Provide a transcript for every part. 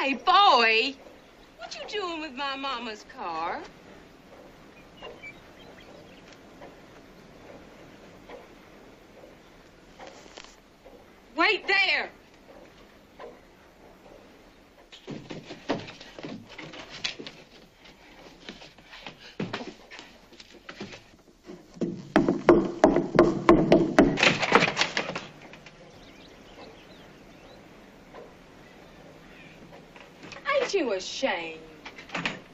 Hey, boy, what you doing with my mama's car? Wait there. You ashamed?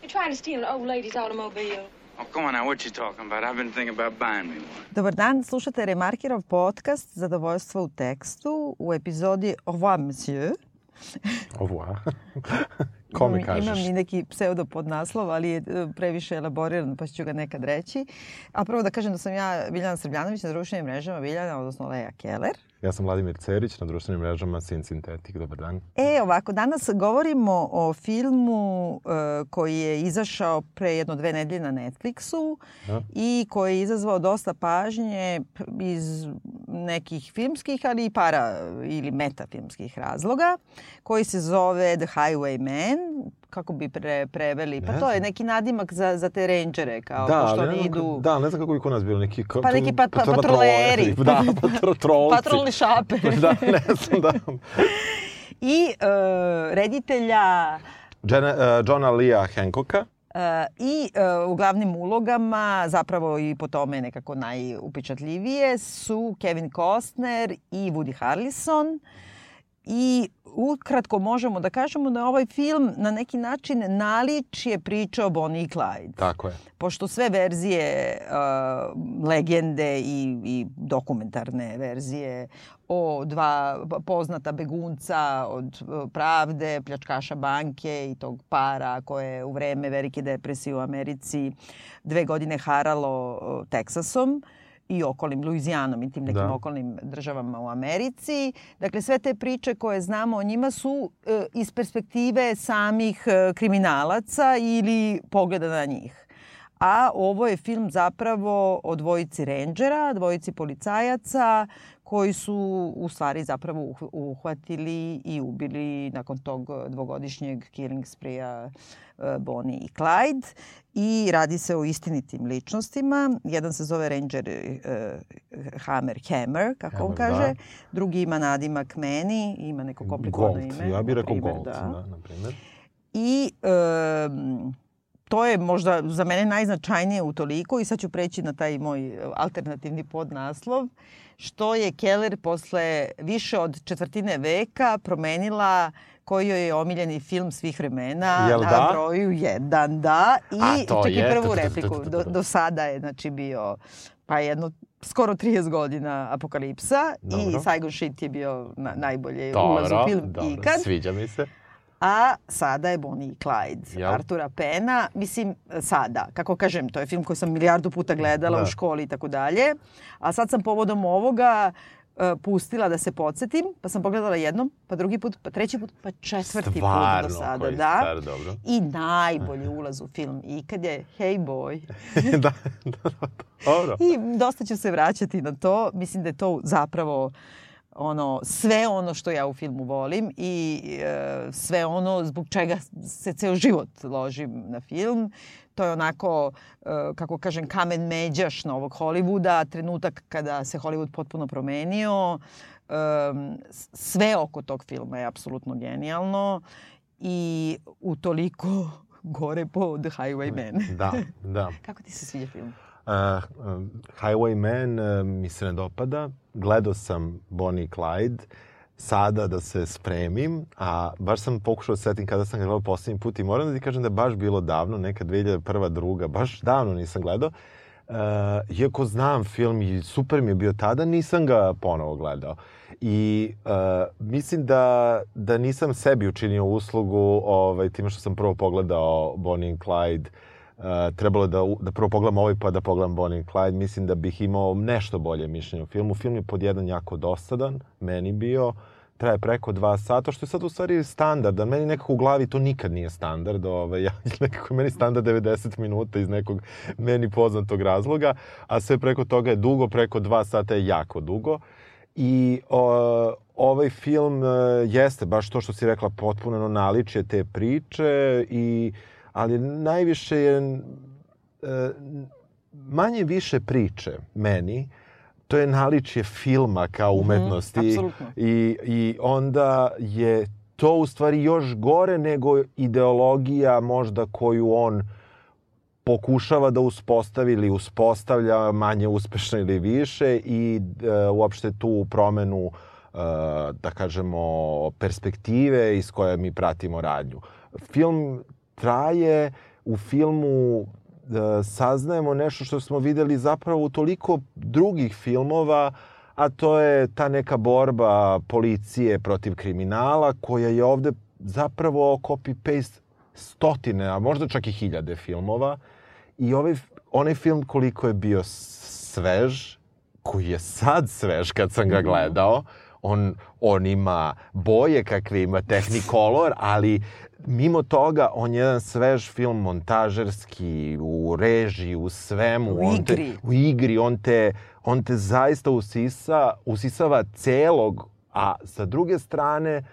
You're trying to steal an old lady's automobile. Oh, come on now, what you talking about? I've been thinking about buying me one. Dobar dan, slušate Remarkirov podcast Zadovoljstvo u tekstu u epizodi Au revoir, monsieur. Au revoir. Ko mi Imam- kažeš? Imam i neki pseudo podnaslov, ali je e, previše elaboriran, pa ću ga nekad reći. A prvo da kažem da sam ja Biljana Srbljanović na društvenim mrežama Biljana, odnosno Leja Keller. Ja sam Vladimir Cerić na društvenim mrežama Sin Sintetik. Dobar dan. E, ovako, danas govorimo o filmu e, koji je izašao pre jedno dve nedelje na Netflixu Da. i koji je izazvao dosta pažnje iz nekih filmskih, ali i para ili metafilmskih razloga, koji se zove The Highwayman, kako bi pre, preveli. Pa Ne to je neki nadimak za, za te rangere, kao pošto ali oni idu... da, ne znam kako bi kod nas bilo. Neki, ka, Pa neki pat- pa- patroleri. Da, patrolci. Patrolni šaper. da, ne znam, da. I e, reditelja Jana, uh, Johna Lia Hancocka. Uh, I uh, u glavnim ulogama, zapravo i po tome nekako najupečatljivije, su Kevin Costner i Woody Harrelson. I ukratko možemo da kažemo da ovaj film na neki način naličje priče o Bonnie i Clyde. Tako je. Pošto sve verzije, uh, legende i, i dokumentarne verzije o dva poznata begunca od uh, pravde, pljačkaša banke i tog para koje je u vreme velike depresije u Americi dve godine haralo uh, Teksasom i okolnim Luizijanom i tim nekim Da. okolnim državama u Americi. Dakle, sve te priče koje znamo o njima su e, iz perspektive samih e, kriminalaca ili pogleda na njih. A ovo je film zapravo o dvojici rendžera, dvojici policajaca koji su u stvari zapravo uh- uhvatili i ubili nakon tog dvogodišnjeg killing spree-a e, Bonnie i Clyde. I radi se o istinitim ličnostima. Jedan se zove Ranger e, Hammer Hammer, kako on Hammer, kaže. da. Drugi ima nadimak Manny, ima neko komplikovano Gold. ime. Ja bih rekao Gold, da, na primjer. I um, to je možda za mene najznačajnije u toliko i sad ću preći na taj moj e, alternativni podnaslov što je Keller posle više od četvrtine veka promenila koji joj je omiljeni film svih vremena Jel na da? broju jedan, da. I čak i je, prvu tu, tu, repliku. Do, do sada je znači bio pa jedno skoro 30 godina Apokalipsa i Dobro. Saigon Shit je bio na, najbolje ulaz u Dobro, film dobro, ikad. sviđa mi se. A sada je Bonnie i Clyde, Jel? Artura Pena. Mislim, sada, kako kažem, to je film koji sam milijardu puta gledala Da. u školi i tako dalje. A sad sam povodom ovoga e, pustila da se podsjetim, pa sam pogledala jednom, pa drugi put, pa treći put, pa četvrti put Stvarno, do sada. koji Da. star, dobro. I najbolji ulaz u film ikad je Hey Boy. da, da, da, dobro. I dosta ću se vraćati na to. Mislim da je to zapravo ono sve ono što ja u filmu volim i e, sve ono zbog čega se ceo život ložim na film. To je onako, e, kako kažem, kamen međaš novog Hollywooda, trenutak kada se Hollywood potpuno promenio. E, sve oko tog filma je apsolutno genijalno i utoliko gore po The Highwayman. Da, da. Kako ti se sviđa film? Uh, um, Highwayman uh, mi se ne dopada. Gledao sam Bonnie i Clyde sada da se spremim, a baš sam pokušao da se setim kada sam ga gledao poslednji put i moram da ti kažem da je baš bilo davno, neka 2001. druga, baš davno nisam gledao. Uh, iako znam film i super mi je bio tada, nisam ga ponovo gledao. I uh, mislim da, da nisam sebi učinio uslugu ovaj, time što sam prvo pogledao Bonnie and Clyde Uh, trebalo je da, da prvo pogledam ovaj pa da pogledam Bonnie and Clyde. Mislim da bih imao nešto bolje mišljenje o filmu. Film je pod jedan jako dosadan, meni bio. Traje preko dva sata, što je sad u stvari standard. Meni nekako u glavi to nikad nije standard. Ovaj, ja, nekako meni standard 90 minuta iz nekog meni poznatog razloga. A sve preko toga je dugo, preko dva sata je jako dugo. I o, ovaj film e, jeste baš to što si rekla potpuno naličje te priče i ali najviše je e, manje više priče meni to je naličje filma kao Mhm, umetnosti apsolutno. i, i onda je to u stvari još gore nego ideologija možda koju on pokušava da uspostavi ili uspostavlja manje uspešno ili više i e, uopšte tu promenu e, da kažemo perspektive iz koje mi pratimo radnju. Film traje, u filmu e, saznajemo nešto što smo videli zapravo u toliko drugih filmova, a to je ta neka borba policije protiv kriminala koja je ovde zapravo copy-paste stotine, a možda čak i hiljade filmova. I ovaj, onaj film koliko je bio svež, koji je sad svež kad sam ga gledao, on, on ima boje kakve ima Technicolor, ali mimo toga on je jedan svež film montažerski, u režiji, u svemu. U on te, igri. u igri, on te, on te zaista usisa, usisava celog, a sa druge strane,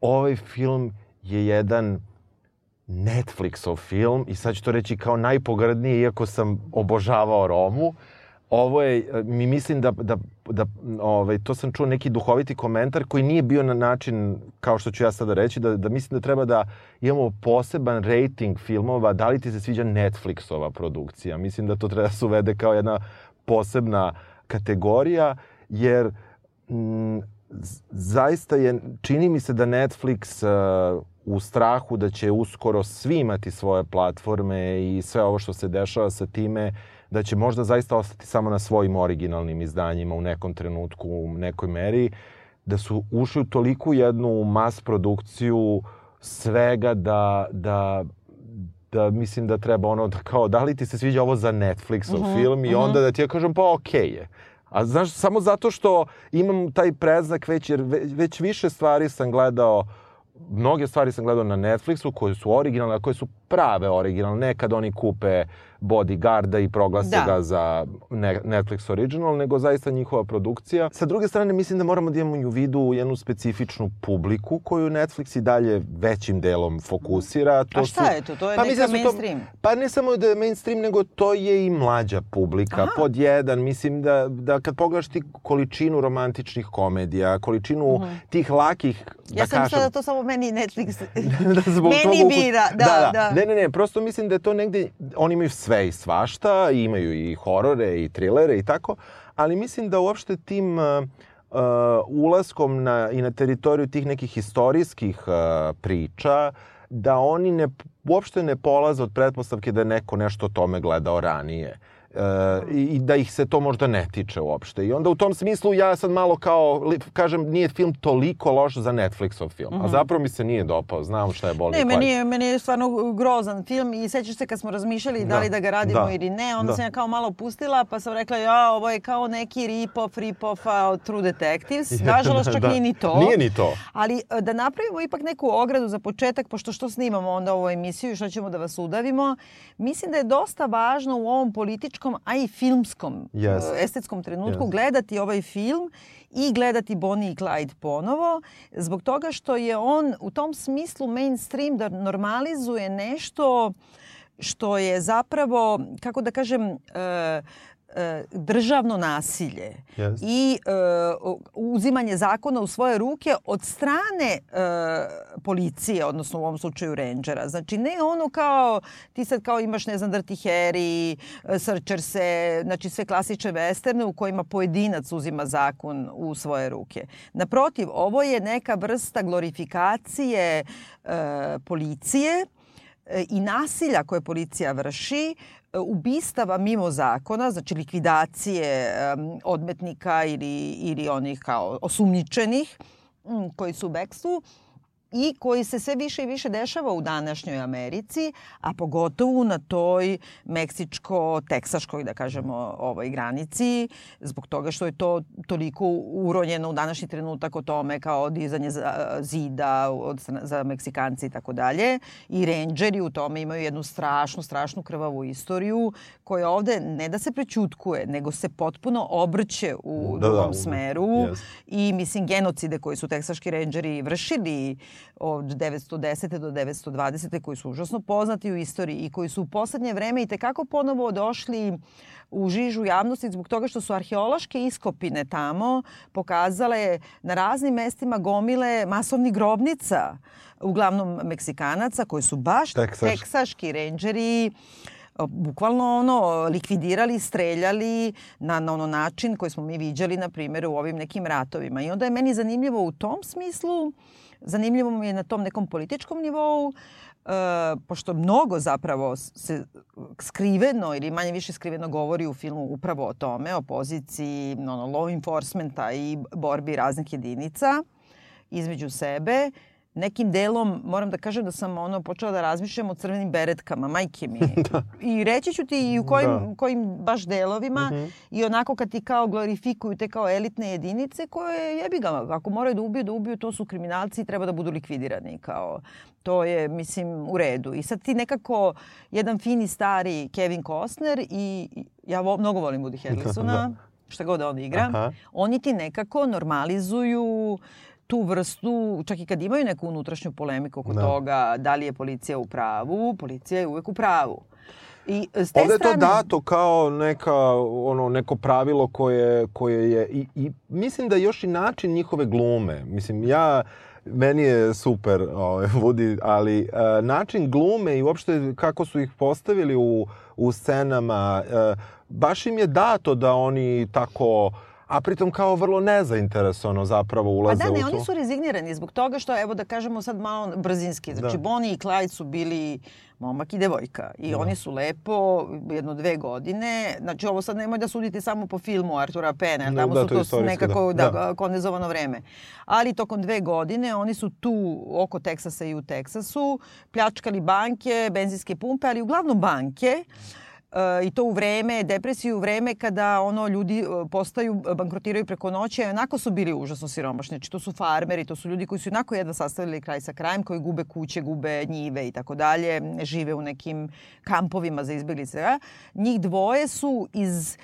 ovaj film je jedan Netflixov film i sad ću to reći kao najpogrdnije, iako sam obožavao Romu. Ovo je, mi mislim da, da, da ovaj, to sam čuo neki duhoviti komentar koji nije bio na način, kao što ću ja sada reći, da, da mislim da treba da imamo poseban rating filmova, da li ti se sviđa Netflixova produkcija. Mislim da to treba da se uvede kao jedna posebna kategorija, jer mm, z- zaista je, čini mi se da Netflix uh, u strahu da će uskoro svi imati svoje platforme i sve ovo što se dešava sa time, da će možda zaista ostati samo na svojim originalnim izdanjima u nekom trenutku, u nekoj meri, da su ušli u toliku jednu mas produkciju svega da, da, da mislim da treba ono da kao da li ti se sviđa ovo za Netflixov Mhm, film i onda da ti ja kažem pa okej je. A znaš, samo zato što imam taj predznak već, jer ve- već više stvari sam gledao mnoge stvari sam gledao na Netflixu koje su originalne, a koje su prave originalne. Ne kad oni kupe Bodyguarda i proglase Da. ga za ne- Netflix original, nego zaista njihova produkcija. Sa druge strane, mislim da moramo da imamo u vidu jednu specifičnu publiku koju Netflix i dalje većim delom fokusira. A šta je to? To je Pa neka da su to- mainstream. Pa ne samo da je mainstream, nego to je i mlađa publika. Aha. Pod jedan, mislim da, da kad pogledaš ti količinu romantičnih komedija, količinu tih lakih, da Ja sam kažem... mislila da to samo meni Netflix da zbog meni tvog ukusa- bira. Da, da. Ne, ne, ne, prosto mislim da je to negde, oni imaju sve i svašta, imaju i horore i trilere i tako, ali mislim da uopšte tim uh, uh, ulaskom na, i na teritoriju tih nekih istorijskih uh, priča, da oni ne, uopšte ne polaze od pretpostavke da je neko nešto o tome gledao ranije. E, i, i da ih se to možda ne tiče uopšte. I onda u tom smislu ja sad malo kao, kažem, nije film toliko loš za Netflixov film. A zapravo mi se nije dopao. Znam šta je Mhm. Ne, meni je, meni je stvarno grozan film i sećaš se kad smo razmišljali da, Da, li da ga radimo da, ili ne, onda da. sam ja kao malo pustila pa sam rekla ja, ovo je kao neki rip-off, rip-off od True Detectives. Nažalost čak Da. nije ni to. Nije ni to. Ali e, da napravimo ipak neku ogradu za početak, pošto što snimamo onda ovu emisiju i što ćemo da vas udavimo, mislim da je dosta važno u ovom političkom, a i filmskom, Jest. e, estetskom trenutku Jest. gledati ovaj film i gledati Bonnie i Clyde ponovo, zbog toga što je on u tom smislu mainstream da normalizuje nešto što je zapravo, kako da kažem, e, državno nasilje Jest. i e, uzimanje zakona u svoje ruke od strane e, policije, odnosno u ovom slučaju rangera. Znači ne ono kao ti sad kao imaš ne znam Dirty Harry, e, Searcher se, znači sve klasične westerne u kojima pojedinac uzima zakon u svoje ruke. Naprotiv, ovo je neka vrsta glorifikacije e, policije e, i nasilja koje policija vrši, e, ubistava mimo zakona, znači likvidacije em, odmetnika ili, ili onih kao osumnjičenih koji su u bekstvu i koji se sve više i više dešava u današnjoj Americi, a pogotovo na toj meksičko-teksaškoj, da kažemo, ovoj granici, zbog toga što je to toliko uronjeno u današnji trenutak o tome kao dizanje zida od, za Meksikanci i tako dalje. I rangeri u tome imaju jednu strašnu, strašnu krvavu istoriju koja ovde ne da se prećutkuje, nego se potpuno obrće u da, drugom da, smeru. Yes. I mislim genocide koji su teksaški rangeri vršili od 910. do 920. koji su užasno poznati u istoriji i koji su u poslednje vreme i tekako ponovo došli u žižu javnosti zbog toga što su arheološke iskopine tamo pokazale na raznim mestima gomile masovnih grobnica, uglavnom Meksikanaca koji su baš Teksaš. teksaški renđeri bukvalno ono likvidirali, streljali na, na ono način koji smo mi viđali na primjer u ovim nekim ratovima. I onda je meni zanimljivo u tom smislu uh, Zanimljivo mi je na tom nekom političkom nivou, e, pošto mnogo zapravo se skriveno ili manje više skriveno govori u filmu upravo o tome, o poziciji ono, law enforcementa i borbi raznih jedinica između sebe nekim delom moram da kažem da sam ono počela da razmišljam o crvenim beretkama, majke mi. da. I reći ću ti i u kojim, da. kojim baš delovima mm -hmm. i onako kad ti kao glorifikuju te kao elitne jedinice koje jebi ga, ako moraju da ubiju, da ubiju, to su kriminalci i treba da budu likvidirani kao to je, mislim, u redu. I sad ti nekako, jedan fini stari Kevin Costner i ja vo, mnogo volim Woody Harrelsona, da. šta god da on igra, Aha. oni ti nekako normalizuju uh, tu vrstu, čak i kad imaju neku unutrašnju polemiku oko da. toga da li je policija u pravu, policija je uvek u pravu. I s te Ovde je to dato kao neka, ono, neko pravilo koje, koje je... I, I mislim da još i način njihove glume. Mislim, ja meni je super ovaj, Woody, ali uh, način glume i uopšte kako su ih postavili u, u scenama, uh, baš im je dato da oni tako uh, a pritom kao vrlo nezainteresovano zapravo ulaze pa u to. Pa da, ne, oni su rezignirani zbog toga što, evo da kažemo sad malo brzinski, znači da. Bonnie i Clyde su bili momak i devojka i da. oni su lepo jedno dve godine, znači ovo sad nemoj da sudite samo po filmu Artura Pena, tamo da, su to, nekako da. Da, kondenzovano vreme. Ali tokom dve godine oni su tu oko Teksasa i u Teksasu pljačkali banke, benzinske pumpe, ali uglavnom banke. E, i to u vreme depresije, u vreme kada ono ljudi e, postaju, bankrotiraju preko noći, a onako su bili užasno siromašni. Znači to su farmeri, to su ljudi koji su onako jedva sastavili kraj sa krajem, koji gube kuće, gube njive i tako dalje, žive u nekim kampovima za izbjeglice. Njih dvoje su iz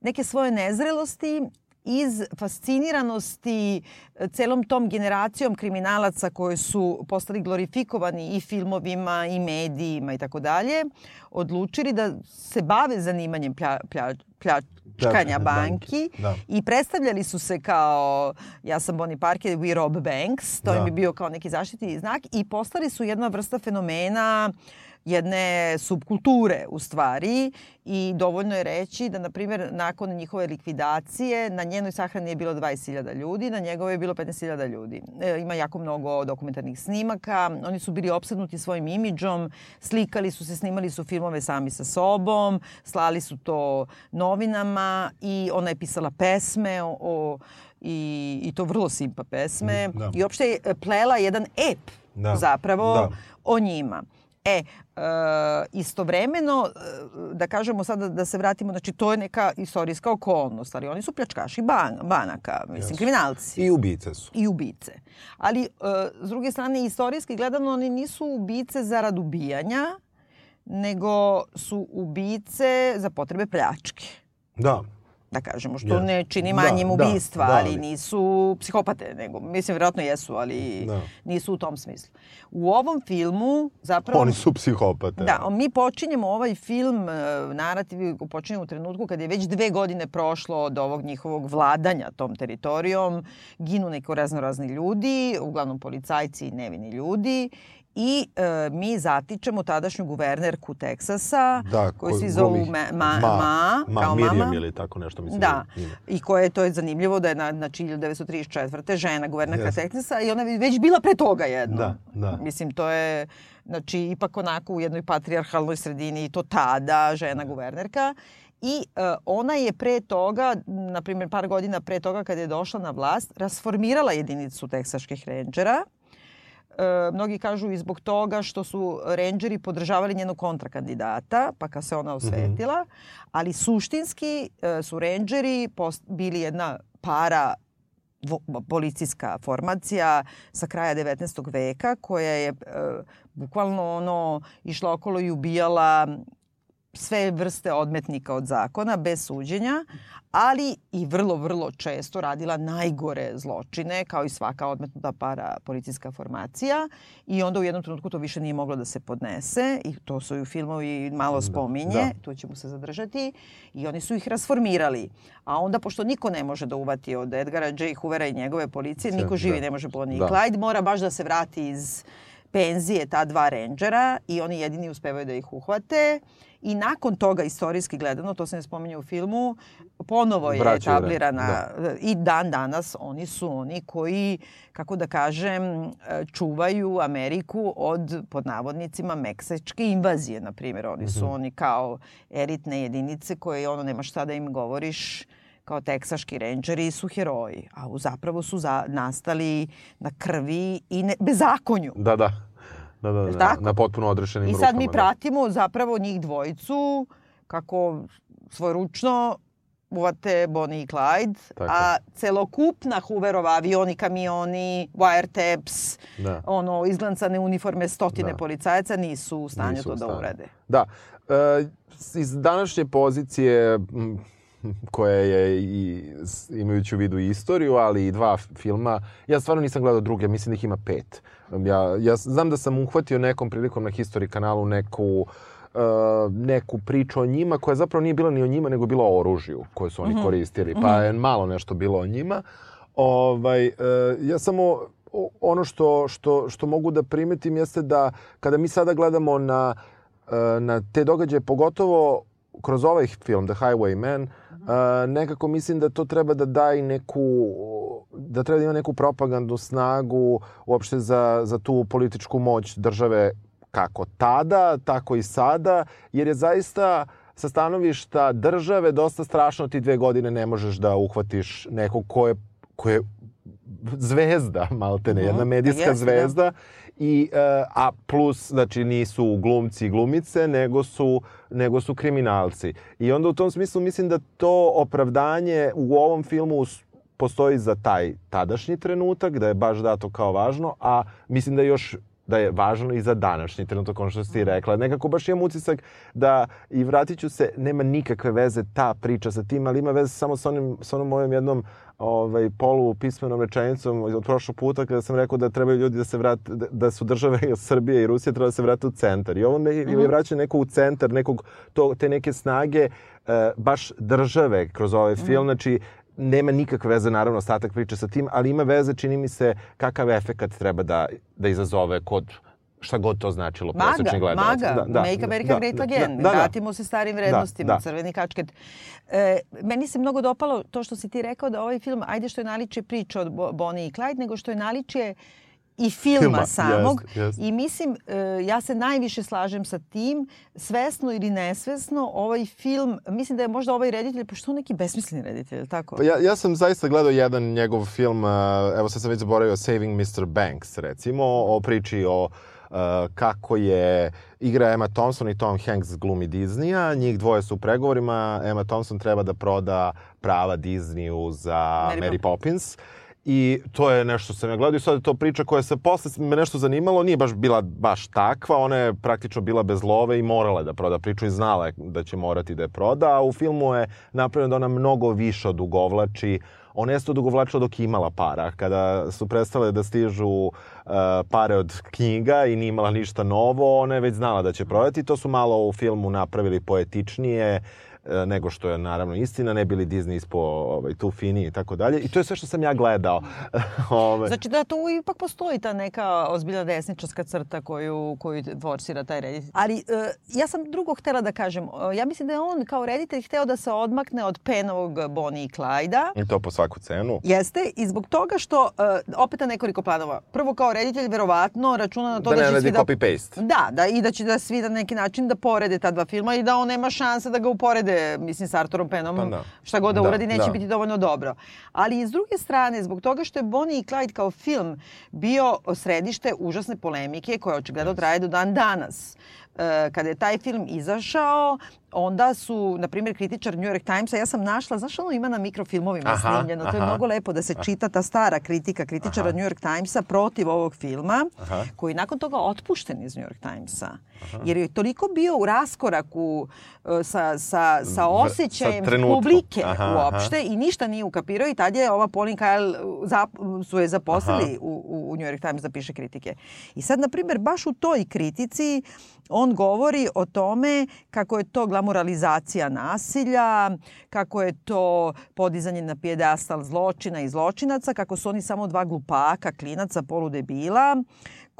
neke svoje nezrelosti iz fasciniranosti e, celom tom generacijom kriminalaca koji su postali glorifikovani i filmovima i medijima i tako dalje, odlučili da se bave zanimanjem plja, plja, plja, pljačkanja banki da. i predstavljali su se kao ja sam Bonnie Parker, we rob banks, to da. im je bio kao neki zaštitni znak i postali su jedna vrsta fenomena uh, jedne subkulture u stvari i dovoljno je reći da, na primjer, nakon njihove likvidacije na njenoj sahrani je bilo 20.000 ljudi, na njegove je bilo 15.000 ljudi. E, ima jako mnogo dokumentarnih snimaka, oni su bili opsednuti svojim imidžom, slikali su se, snimali su filmove sami sa sobom, slali su to novinama i ona je pisala pesme o, o i, i to vrlo simpa pesme da. i uopšte je plela jedan ep da. zapravo da. o njima. E, e, istovremeno, e, da kažemo sada da se vratimo, znači to je neka istorijska okolnost, ali oni su pljačkaši ban, banaka, mislim, yes. kriminalci. I ubice su. I ubice. Ali, e, s druge strane, istorijski gledano, oni nisu ubice zarad ubijanja, nego su ubice za potrebe pljačke. Da da kažemo, što yes. ne čini manjim da, da ubistva, da, da, ali nisu psihopate, nego, mislim, vjerojatno jesu, ali da. nisu u tom smislu. U ovom filmu, zapravo... Oni su psihopate. Da, mi počinjemo ovaj film, e, narativ, počinjemo u trenutku kad je već dve godine prošlo od ovog njihovog vladanja tom teritorijom, ginu neko razno razni ljudi, uglavnom policajci i nevini ljudi, i e, mi zatičemo tadašnju guvernerku Teksasa, da, koju svi zovu ma, ma, ma, ma, kao Miriam mama. ili tako nešto, mislim. Da, da i koje to je zanimljivo da je na, znači 1934. žena guvernerka yes. Teksasa i ona je već bila pre toga jedno. Da, da. Mislim, to je, znači, ipak onako u jednoj patrijarhalnoj sredini i to tada žena guvernerka. I uh, ona je pre toga, na primjer par godina pre toga kad je došla na vlast, rasformirala jedinicu teksaških rangera E, mnogi kažu i zbog toga što su rangeri podržavali njenog kontrakandidata, pa kad se ona osvetila, ali suštinski e, su rangeri post, bili jedna para policijska formacija sa kraja 19. veka koja je e, bukvalno ono išla okolo i ubijala sve vrste odmetnika od zakona bez suđenja, ali i vrlo, vrlo često radila najgore zločine, kao i svaka odmetnuta para policijska formacija i onda u jednom trenutku to više nije moglo da se podnese i to su i u filmovi malo da, spominje, da. tu ćemo se zadržati i oni su ih rasformirali. A onda, pošto niko ne može da uvati od Edgara J. Hoovera i njegove policije, niko živi da. ne može Bonnie da. i Clyde, mora baš da se vrati iz penzije ta dva rangera i oni jedini uspevaju da ih uhvate. I nakon toga, istorijski gledano, to se ne spominje u filmu, ponovo je Vraćaju, etablirana da. i dan danas oni su oni koji, kako da kažem, čuvaju Ameriku od, pod navodnicima, meksečke invazije, na primjer. Oni su mm -hmm. oni kao eritne jedinice koje, ono, nema šta da im govoriš, kao teksaški renđeri su heroji, a u zapravo su za, nastali na krvi i ne, bezakonju. Da, da. Da, da, da, tako? na potpuno odrešenim rukama. I sad mi da. pratimo da. zapravo njih dvojicu kako svojeručno uvate Bonnie i Clyde, Tako. a celokupna Hooverova avioni, kamioni, wiretaps, da. ono, izglancane uniforme stotine da. policajaca nisu u stanju nisu to da urade. Da. E, iz današnje pozicije koja je i imajući u vidu i istoriju, ali i dva filma. Ja stvarno nisam gledao druge, mislim da ih ima pet. Ja, ja znam da sam uhvatio nekom prilikom na History kanalu neku uh, neku priču o njima koja zapravo nije bila ni o njima, nego bila o oružju koje su oni mm -hmm. koristili. Pa mhm. je malo nešto bilo o njima. Ovaj, uh, ja samo ono što, što, što mogu da primetim jeste da kada mi sada gledamo na, uh, na te događaje, pogotovo kroz ovaj film, The Highwayman, uh, nekako mislim da to treba da da i neku da treba da ima neku propagandnu snagu uopšte za, za tu političku moć države kako tada, tako i sada, jer je zaista sa stanovišta države dosta strašno ti dve godine ne možeš da uhvatiš nekog ko je, ko je zvezda, maltene, jedna medijska zvezda i, e, a plus, znači, nisu glumci i glumice, nego su, nego su kriminalci. I onda u tom smislu mislim da to opravdanje u ovom filmu postoji za taj tadašnji trenutak, da je baš dato kao važno, a mislim da još da je važno i za današnji trenutak, ono što si ti rekla. Nekako baš imam utisak da, i vratit ću se, nema nikakve veze ta priča sa tim, ali ima veze samo sa, onim, sa onom mojom jednom ovaj, polu pismenom rečenicom od prošlog puta kada sam rekao da trebaju ljudi da se vrate, da, da su države Srbije i Rusije treba da se vrate u centar. I ovo ne, mm -hmm. vraća neko u centar, nekog, to, te neke snage e, baš države kroz ovaj film. Mm -hmm. Znači, nema nikakve veze, naravno, ostatak priče sa tim, ali ima veze, čini mi se, kakav efekat treba da, da izazove kod šta god to značilo prosječni gledalac. Maga, da, da, Make America da, Great da, Again. Da, da, Vratimo se starim vrednostima, da, da. crveni kačket. E, meni se mnogo dopalo to što si ti rekao da ovaj film, ajde što je naličje priča od Bonnie i Clyde, nego što je naličje i filma, filma samog. Jest, jest. I mislim, e, ja se najviše slažem sa tim, svesno ili nesvesno, ovaj film, mislim da je možda ovaj reditelj, pošto on neki besmisleni reditelj, tako? Pa ja, ja sam zaista gledao jedan njegov film, evo sad sam već zaboravio, Saving Mr. Banks, recimo, o priči o Uh, kako je igra Emma Thompson i Tom Hanks glumi Disneya. Njih dvoje su u pregovorima. Emma Thompson treba da proda prava Disneyu za Mary, Mary Poppins. I to je nešto što sam ja gledao i sad je to priča koja se posle me nešto zanimalo, nije baš bila baš takva, ona je praktično bila bez love i morala da proda priču i znala je da će morati da je proda, a u filmu je napravljeno da ona mnogo više odugovlači, ona jeste odugovlačila dok je imala para. Kada su prestale da stižu uh, pare od knjiga i nije imala ništa novo, ona je već znala da će prodati. To su malo u filmu napravili poetičnije, nego što je naravno istina, ne bili Disney ispo ovaj, tu fini i tako dalje. I to je sve što sam ja gledao. Ove. Znači da tu ipak postoji ta neka ozbiljna desničarska crta koju, koju forsira taj reditelj. Ali uh, ja sam drugo htela da kažem. Uh, ja mislim da je on kao reditelj hteo da se odmakne od penovog Bonnie i Clyda. I to po svaku cenu. Jeste. I zbog toga što, opet na nekoliko planova. Prvo kao reditelj verovatno računa na to da, da će svi da... copy-paste. Da, da, i da će da svi na neki način da porede ta dva filma i da on nema šanse da ga uporede bude, mislim, s Arturom Penom, Pa da. šta god da, Da, uradi, neće da. biti dovoljno dobro. Ali i s druge strane, zbog toga što je Bonnie i Clyde kao film bio središte užasne polemike koja očigledno traje do dan danas. E, kada je taj film izašao, onda su, na primjer, kritičar New York Timesa, ja sam našla, znaš ono ima na mikrofilmovima Aha, snimljeno, to je aha. mnogo lepo da se čita ta stara kritika kritičara Aha. New York Timesa protiv ovog filma, Aha. koji je nakon toga otpušten iz New York Timesa. Jer je toliko bio u raskoraku e, sa, sa, sa osjećajem sa publike Aha, uopšte i ništa nije ukapirao i tad je ova Pauline Kael zap, su je zaposlili u, u, New York Times da piše kritike. I sad, na primjer, baš u toj kritici on govori o tome kako je to glamuralizacija nasilja, kako je to podizanje na pijedastal zločina i zločinaca, kako su oni samo dva glupaka, klinaca, poludebila,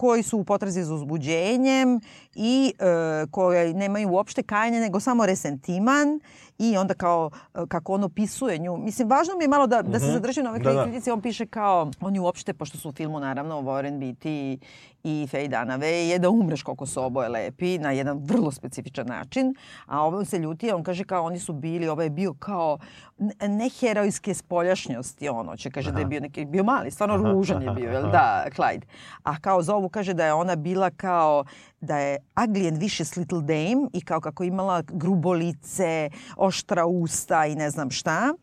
koji su u potrazi za uzbuđenjem i e, koje nemaju uopšte kajanje, nego samo resentiman i onda kao e, kako on opisuje nju. Mislim, važno mi je malo da, da se zadržim na ovoj Da, da. On piše kao, oni uopšte, pošto su u filmu naravno Warren Beatty i Faye Dunaway, je da umreš koliko su oboje lepi na jedan vrlo specifičan način. A ovo se ljuti, on kaže kao oni su bili, ovo je bio kao ne- neherojske spoljašnjosti, ono će kaže da je bio neki, bio mali, stvarno ružan je bio, jel da, Clyde. A kao zovu kaže da je ona bila kao da je ugly and vicious little dame i kao kako imala grubo lice, oštra usta i ne znam šta.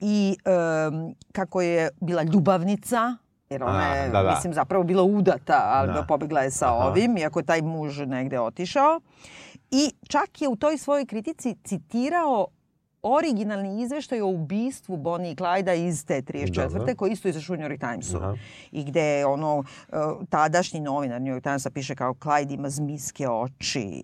I em, kako je bila ljubavnica, jer ona A, je, da, da. mislim, zapravo bila udata, ali Da. pobegla je sa Aha. ovim, iako je taj muž negde otišao. I čak je u toj svojoj kritici citirao originalni izveštaj o ubistvu Bonnie i Clyda iz te 34. Dobro. koji isto izašao u New York Timesu. Aha. I gde je ono, uh, tadašnji novinar New York Timesa piše kao Clyde ima zmijske oči,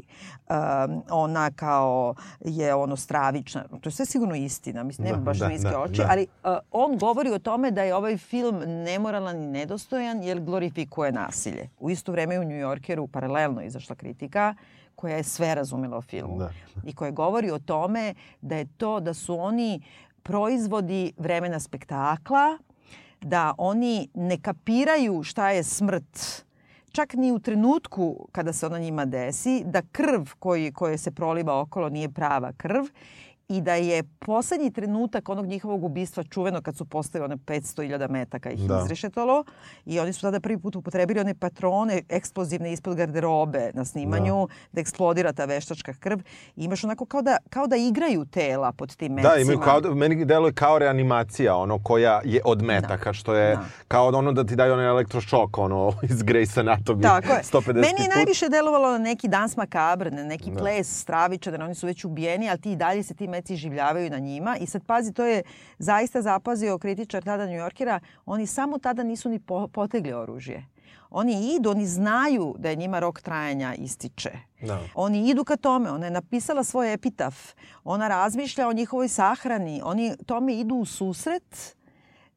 um, ona kao je ono stravična. To je sve sigurno istina, mislim, nema Da, baš da, zmijske da, oči, da. ali uh, on govori o tome da je ovaj film nemoralan i nedostojan jer glorifikuje nasilje. U isto vreme u New Yorkeru paralelno izašla kritika koja je sve razumela o filmu Da. i koje govori o tome da je to da su oni proizvodi vremena spektakla, da oni ne kapiraju šta je smrt čak ni u trenutku kada se ona njima desi, da krv koji, koje se proliva okolo nije prava krv i da je poslednji trenutak onog njihovog ubistva čuveno kad su postavili one 500.000 metaka ih Da. da. izrešetalo i oni su tada prvi put upotrebili one patrone eksplozivne ispod garderobe na snimanju da, da eksplodira ta veštačka krv i imaš onako kao da, kao da igraju tela pod tim mecima. Da, imaju kao, da- meni deluje kao reanimacija, ono koja je od metaka, što je Da. kao ono da ti daju onaj elektrošok, ono iz Grey's Anatomy, Tako je. 150 Meni je put. najviše delovalo na neki dans makabre, na neki Da. ples stravičan, oni su već ubijeni, ali ti dalje se ti meci življavaju na njima. I sad pazi, to je zaista zapazio kritičar tada New Yorkera, oni samo tada nisu ni po, potegli oružje. Oni idu, oni znaju da je njima rok trajanja ističe. Da. Oni idu ka tome, ona je napisala svoj epitaf, ona razmišlja o njihovoj sahrani, oni tome idu u susret,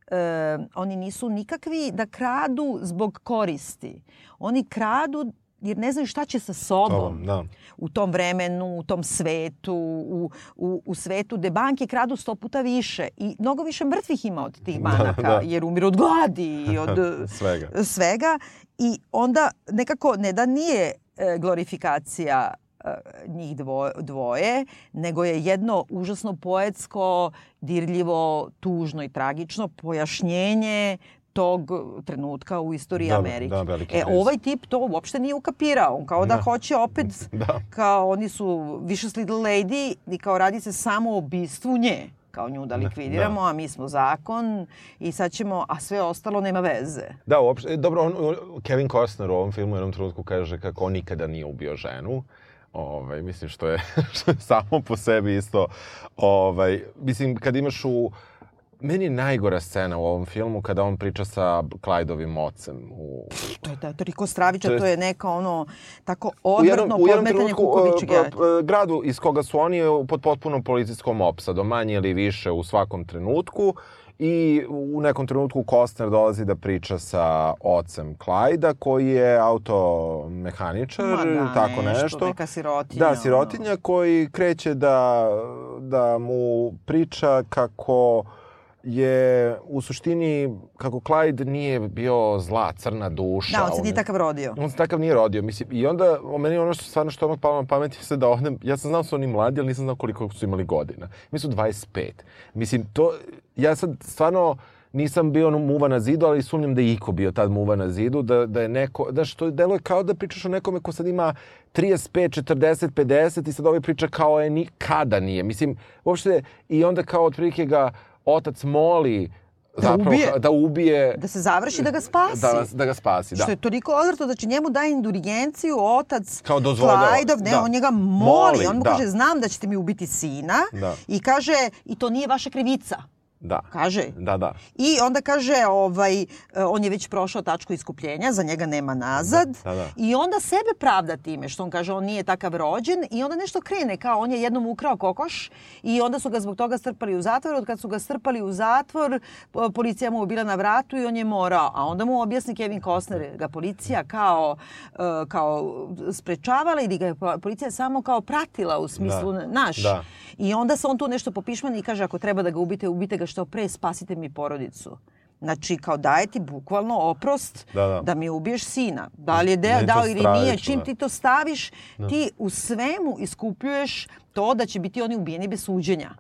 e, oni nisu nikakvi da kradu zbog koristi. Oni kradu jer ne znaju šta će sa sobom da. u tom vremenu, u tom svetu, u, u, u svetu gde banke kradu sto puta više i mnogo više mrtvih ima od tih banaka da. jer umiru od gladi i od Svega. svega i onda nekako ne da nije e, glorifikacija e, njih dvo, dvoje, nego je jedno užasno poetsko, dirljivo, tužno i tragično pojašnjenje tog trenutka u istoriji Da, Amerike. da, veliki e, ovaj tip to uopšte nije ukapirao. On kao da, Da. hoće opet, Da. kao oni su Vicious Little Lady i kao radi se samo o ubistvu nje kao nju da likvidiramo, a mi smo zakon i sad ćemo, a sve ostalo nema veze. Da, uopšte, e, dobro, on, on- Kevin Costner u ovom filmu u jednom trenutku kaže kako on nikada nije ubio ženu. Ovaj, mislim što je, što je samo po sebi isto. Ovaj, mislim, kad imaš u... Meni je najgora scena u ovom filmu kada on priča sa Clydeovim ocem. U, To je da, toliko straviča, To to je- je, neka ono tako odvrtno podmetanje kukovičeg e, jajeta. p- p- gradu iz koga su oni je pod potpunom policijskom opsadom, manje ili više u svakom trenutku. I u nekom trenutku Kostner dolazi da priča sa ocem Klajda, koji je automehaničar, Ma da, tako nešto, nešto. neka sirotinja, Da, sirotinja koji kreće da, da mu priča kako je u suštini, kako Clyde nije bio zla, crna duša. Da, on se nije je- takav rodio. On se takav nije rodio, mislim. I onda, o meni ono što stvarno što ono palo na pamet je da odem, ja sam znao da su oni mladi, ali nisam znao koliko su imali godina. Mi su 25. Mislim, to, ja sad stvarno nisam bio muva na zidu, ali sumnjam da je Iko bio tad muva na zidu, da, da je neko, znaš, to deluje kao da pričaš o nekome ko sad ima 35, 40, 50 i sad ovaj priča kao je nikada nije. Mislim, uopšte, i onda kao otprilike ga otac moli zapravo, ubije. da ubije, Da se završi da ga spasi. da, da ga spasi. Da. Što je toliko odvrto da će njemu daje indulgenciju otac Kao. Klajdov, ne, Da. on njega moli, Moli, on mu da. kaže znam da ćete mi ubiti sina Da. i kaže i to nije vaša krivica. Da. Kaže. Da, da. I onda kaže, ovaj, on je već prošao tačku iskupljenja, za njega nema nazad. Da, da. I onda sebe pravda time, što on kaže, on nije takav rođen. I onda nešto krene, kao on je jednom ukrao kokoš i onda su ga zbog toga strpali u zatvor. Od kad su ga strpali u zatvor, po- policija mu bila na vratu i on je morao. A onda mu objasni Kevin Costner, ga policija kao, e, kao sprečavala ili ga je po- policija samo kao pratila u smislu, Da. naš. Da. I onda se on tu nešto popišmani i kaže ako treba da ga ubite, ubite ga što pre, spasite mi porodicu. Znači, kao daje ti bukvalno oprost Da, da. mi ubiješ sina. Da li je deo, to dao ili nije, stravično, čim da. ti to staviš, ti u svemu iskupljuješ to da će biti oni ubijeni bez suđenja.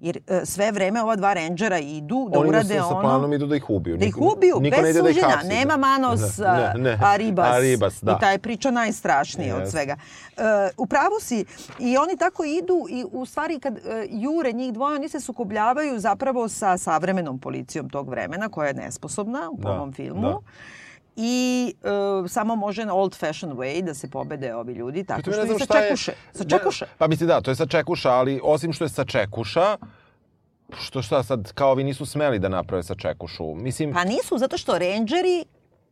Jer e, sve vreme ova dva rangera idu da Oni urade sa, sa ono... planom idu da ih ubiju. Da ih Niko- ubiju, niko bez da ih suđenja. hapsi. Nema Manos Ne, ne. Aribas. Aribas, da. I ta je priča najstrašnija od Jeste. svega. E, u pravu si. I oni tako idu i u stvari kad e, jure njih dvoje, oni se sukobljavaju zapravo sa savremenom policijom tog vremena, koja je nesposobna u Da, ovom filmu. da. I e, samo može na old fashion way da se pobede ovi ljudi tako Pritom što ne znam šta je- sačekuše. Ne, Sačekuše. Pa mislim da, to je sačekuša, ali osim što je sačekuša, što šta sad, kao vi nisu smeli da naprave sačekušu. Mislim, Pa nisu, zato što rangeri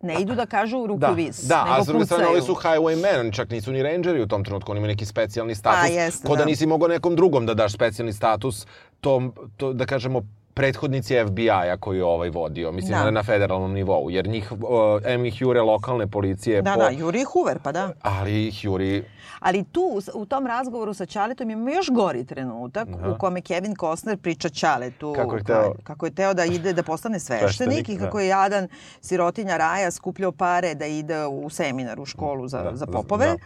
ne idu da kažu ruku da, da, nego a s druge strane pucaju. ovi su highwaymen, oni čak nisu ni rangeri u tom trenutku, oni imaju neki specijalni status. Pa, jeste, ko da. da. nisi mogao nekom drugom da daš specijalni status, tom, to, da kažemo, prethodnici FBI-a koji je ovaj vodio, mislim Da. na, federalnom nivou, jer njih, uh, em ih jure lokalne policije, Da, po, da, Juri Hoover, pa da. ali ih juri Ali tu, u tom razgovoru sa Ćaletom ima još gori trenutak Aha. u kome Kevin Costner priča Ćaletu Kako je hteo- kako je teo da ide da postane sveštenik Sveštenik, i da. kako je jadan sirotinja raja skupljao pare da ide u seminar, u školu za, Da, za- popove. da.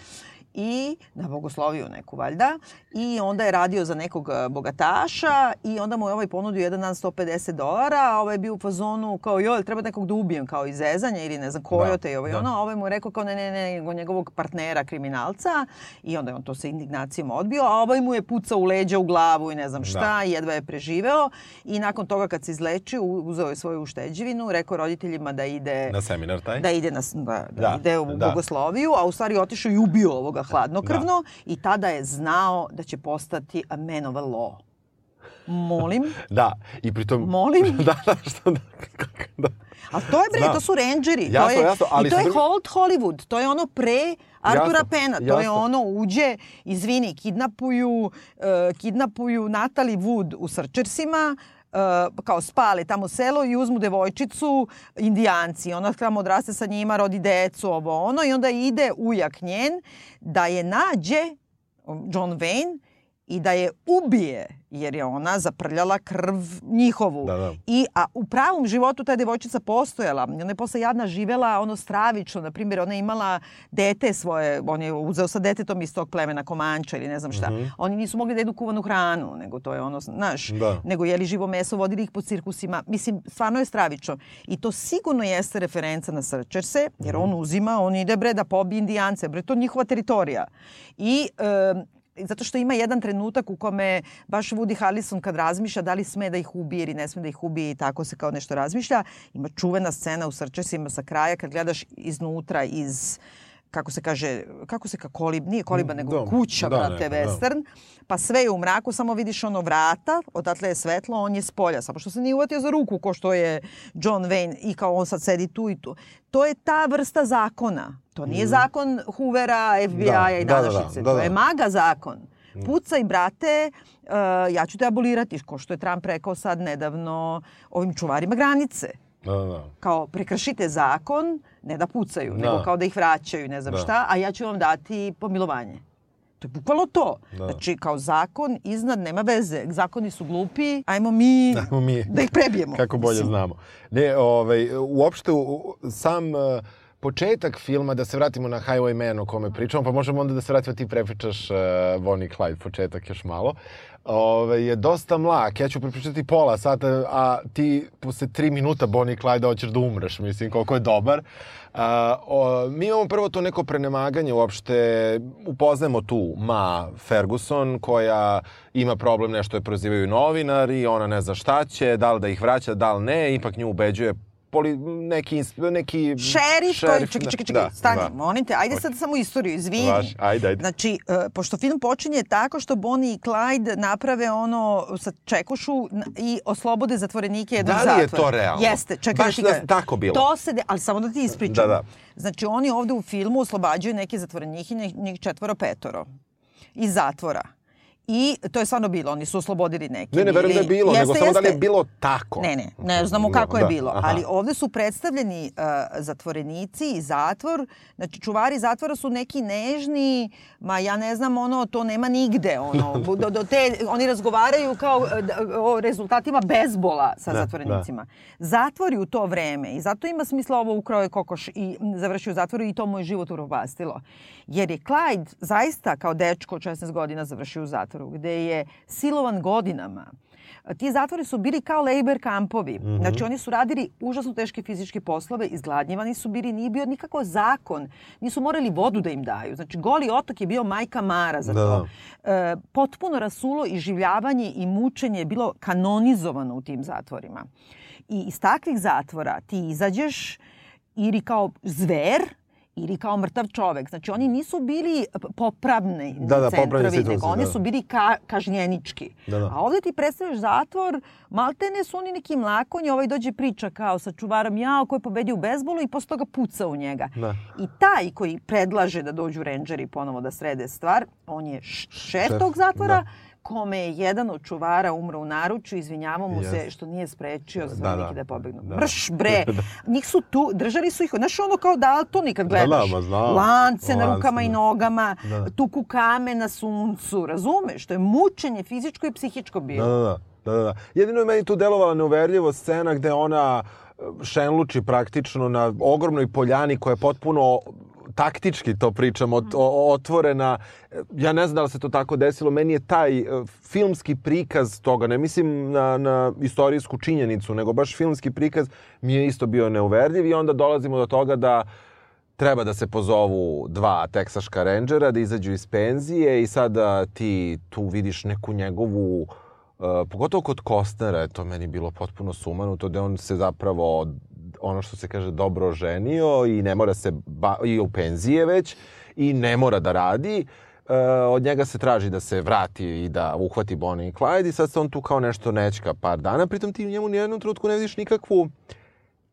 I na bogosloviju neku valjda i onda je radio za nekog e, bogataša i onda mu je ovaj ponudio jedan dan 150 dolara, a ovaj je bio u fazonu kao joj, treba nekog da ubijem kao iz zezanja ili ne znam kojote i ovo i da. ono, a ovaj mu je rekao kao ne, ne, ne, nego njegovog partnera kriminalca i onda je on to sa indignacijom odbio, a ovaj mu je pucao u leđa, u glavu i ne znam šta, Da. jedva je preživeo i nakon toga kad se izlečio, uzeo je svoju ušteđevinu, rekao roditeljima da ide na seminar taj. da ide na da, da, Da, ide u da. bogosloviju, a u stvari otišao i ubio ovoga hladnokrvno i tada je znao da će postati a man of a law. Molim, Da, i pritom... Molim? da, da, što da, da. a to je bre, Znam. to su rangeri. to Jasno, je, jasno, ali I to je druge- Old Hollywood, to je ono pre Artura Jasno, Pena, to je jasno. ono uđe, izvini, kidnapuju, uh, kidnapuju Natalie Wood u Srčersima, uh, kao spale tamo selo i uzmu devojčicu indijanci. Ona tamo odraste sa njima, rodi decu, ovo ono i onda ide ujak njen da je nađe John Wayne i da je ubije jer je ona zaprljala krv njihovu. Da, da. I, a u pravom životu ta devojčica postojala. Ona je posle jadna živela ono stravično. Na primjer, ona je imala dete svoje, on je uzeo sa detetom iz tog plemena Komanča ili ne znam šta. Oni nisu mogli da jedu kuvanu hranu, nego to je ono, znaš, Da. nego jeli živo meso, vodili ih po cirkusima. Mislim, stvarno je stravično. I to sigurno jeste referenca na Srčerse, jer on uzima, on ide bre da pobije indijance, bre, to je njihova teritorija. I em, zato što ima jedan trenutak u kome baš Woody Harrelson kad razmišlja da li sme da ih ubije ili ne sme da ih ubije i tako se kao nešto razmišlja, ima čuvena scena u Srčesima sa kraja kad gledaš iznutra iz kako se kaže, kako se ka kolib, nije koliba, nego da, kuća, da, brate, neka, da. western, pa sve je u mraku, samo vidiš ono vrata, odatle je svetlo, on je s polja, samo što se nije uvatio za ruku ko što je John Wayne i kao on sad sedi tu i tu. To je ta vrsta zakona. To nije zakon Hoovera, FBI-a Mhm. Da, i da, da, da, današnjice. da, To da. je maga zakon. Pucaj, brate, uh, ja ću te abolirati, ko što je Trump rekao sad nedavno ovim čuvarima granice Da, da, da. kao prekršite zakon, ne da pucaju, Da. nego kao da ih vraćaju, ne znam Da. šta, a ja ću vam dati pomilovanje. To je bukvalno to. Da. Znači, kao zakon iznad nema veze. Zakoni su glupi, ajmo mi, Ajmo mi. da ih prebijemo. Kako bolje Mislim. znamo. Ne, ovaj, uopšte sam uh, početak filma, da se vratimo na Highwayman o kome pričamo, pa možemo onda da se vratimo, ti prepričaš uh, Bonnie i Clyde, početak još malo, Ove, je dosta mlak. Ja ću prepričati pola sata, a ti posle tri minuta Bonnie Clyde hoćeš da umreš, mislim, koliko je dobar. A, o, mi imamo prvo to neko prenemaganje uopšte, upoznajemo tu Ma Ferguson koja ima problem, nešto je prozivaju novinari, ona ne zna šta će, da li da ih vraća, da li ne, ipak nju ubeđuje poli, neki, neki Šerif, koji, čekaj, čekaj, čekaj, da, stani, da. molim te, ajde sad samo istoriju, izvini. Važi, ajde, ajde. Znači, e, pošto film počinje tako što Bonnie i Clyde naprave ono sa čekušu i oslobode zatvorenike jednog Da li je zatvora. to realno? Jeste, čekaj Baš da ti da- tako bilo? To se, de, ali samo da ti ispričam. Da, da. Znači, oni ovde u filmu oslobađaju neke zatvorenike, njih- njih četvoro petoro iz zatvora. I to je stvarno bilo, oni su oslobodili neke. Ne, ne, verujem da je bilo, nego Jeste, samo da li je jeste. bilo tako. Ne, ne, ne znamo No, kako je da, bilo, aha. ali ovde su predstavljeni uh, zatvorenici i zatvor. Znači, čuvari zatvora su neki nežni, ma ja ne znam, ono, to nema nigde, ono, do, do te, oni razgovaraju kao da- o rezultatima bezbola sa Da, zatvorenicima. Zatvori u to vreme, i zato ima smisla ovo ukrao je kokoš i završio u zatvoru i to mu je život upropastilo. Jer je Clyde zaista kao dečko od 16 godina završio u zatvoru, gde je silovan godinama. Ti zatvori su bili kao labor kampovi. Mm -hmm. Znači oni su radili užasno teške fizičke poslove, izgladnjivani su bili, nije bio nikako zakon. Nisu morali vodu da im daju. Znači goli otok je bio majka Mara za Da, to. E, potpuno rasulo i življavanje i mučenje je bilo kanonizovano u tim zatvorima. I iz takvih zatvora ti izađeš ili kao zver, ili kao mrtav čovek. Znači, oni nisu bili popravni Da, da, centrovi, nego oni da. su bili ka, kažnjenički. Da, da. A ovde ti predstavljaš zatvor, maltene su oni neki mlakonji, ovaj dođe priča kao sa čuvarom jao koji je pobedio u bezbolu i posle toga puca u njega. Da. I taj koji predlaže da dođu rendžeri ponovo da srede stvar, on je šef Šef, tog zatvora, da. Kome je jedan od čuvara umro u naručju, izvinjavao mu se Jeste. što nije sprečio Da, zatvorenike da. da, pobegnu. Da. Brš, bre! Njih su tu, držali su ih, znaš ono kao Daltoni kad Da, gledaš. da, ma znam. Lance na rukama i da. nogama, Da. tuku kame na suncu, razumeš? To je mučenje fizičko i psihičko bilo. Da, da, da. da, da, da. Jedino je meni tu delovala neuverljivo scena gde ona šenluči praktično na ogromnoj poljani koja je potpuno taktički to pričam, ot, o, otvorena. Ja ne znam da li se to tako desilo. Meni je taj e, filmski prikaz toga, ne mislim na, na istorijsku činjenicu, nego baš filmski prikaz mi je isto bio neuverljiv i onda dolazimo do toga da treba da se pozovu dva teksaška rendžera da izađu iz penzije i sada ti tu vidiš neku njegovu Uh, pogotovo kod Kostnera je to meni bilo potpuno sumanuto, da on se zapravo ono što se kaže dobro ženio i ne mora se ba i u penzije već i ne mora da radi. Uh, od njega se traži da se vrati i da uhvati Bonnie i Clyde i sad se on tu kao nešto nećka par dana, pritom ti u njemu nijednom trenutku ne vidiš nikakvu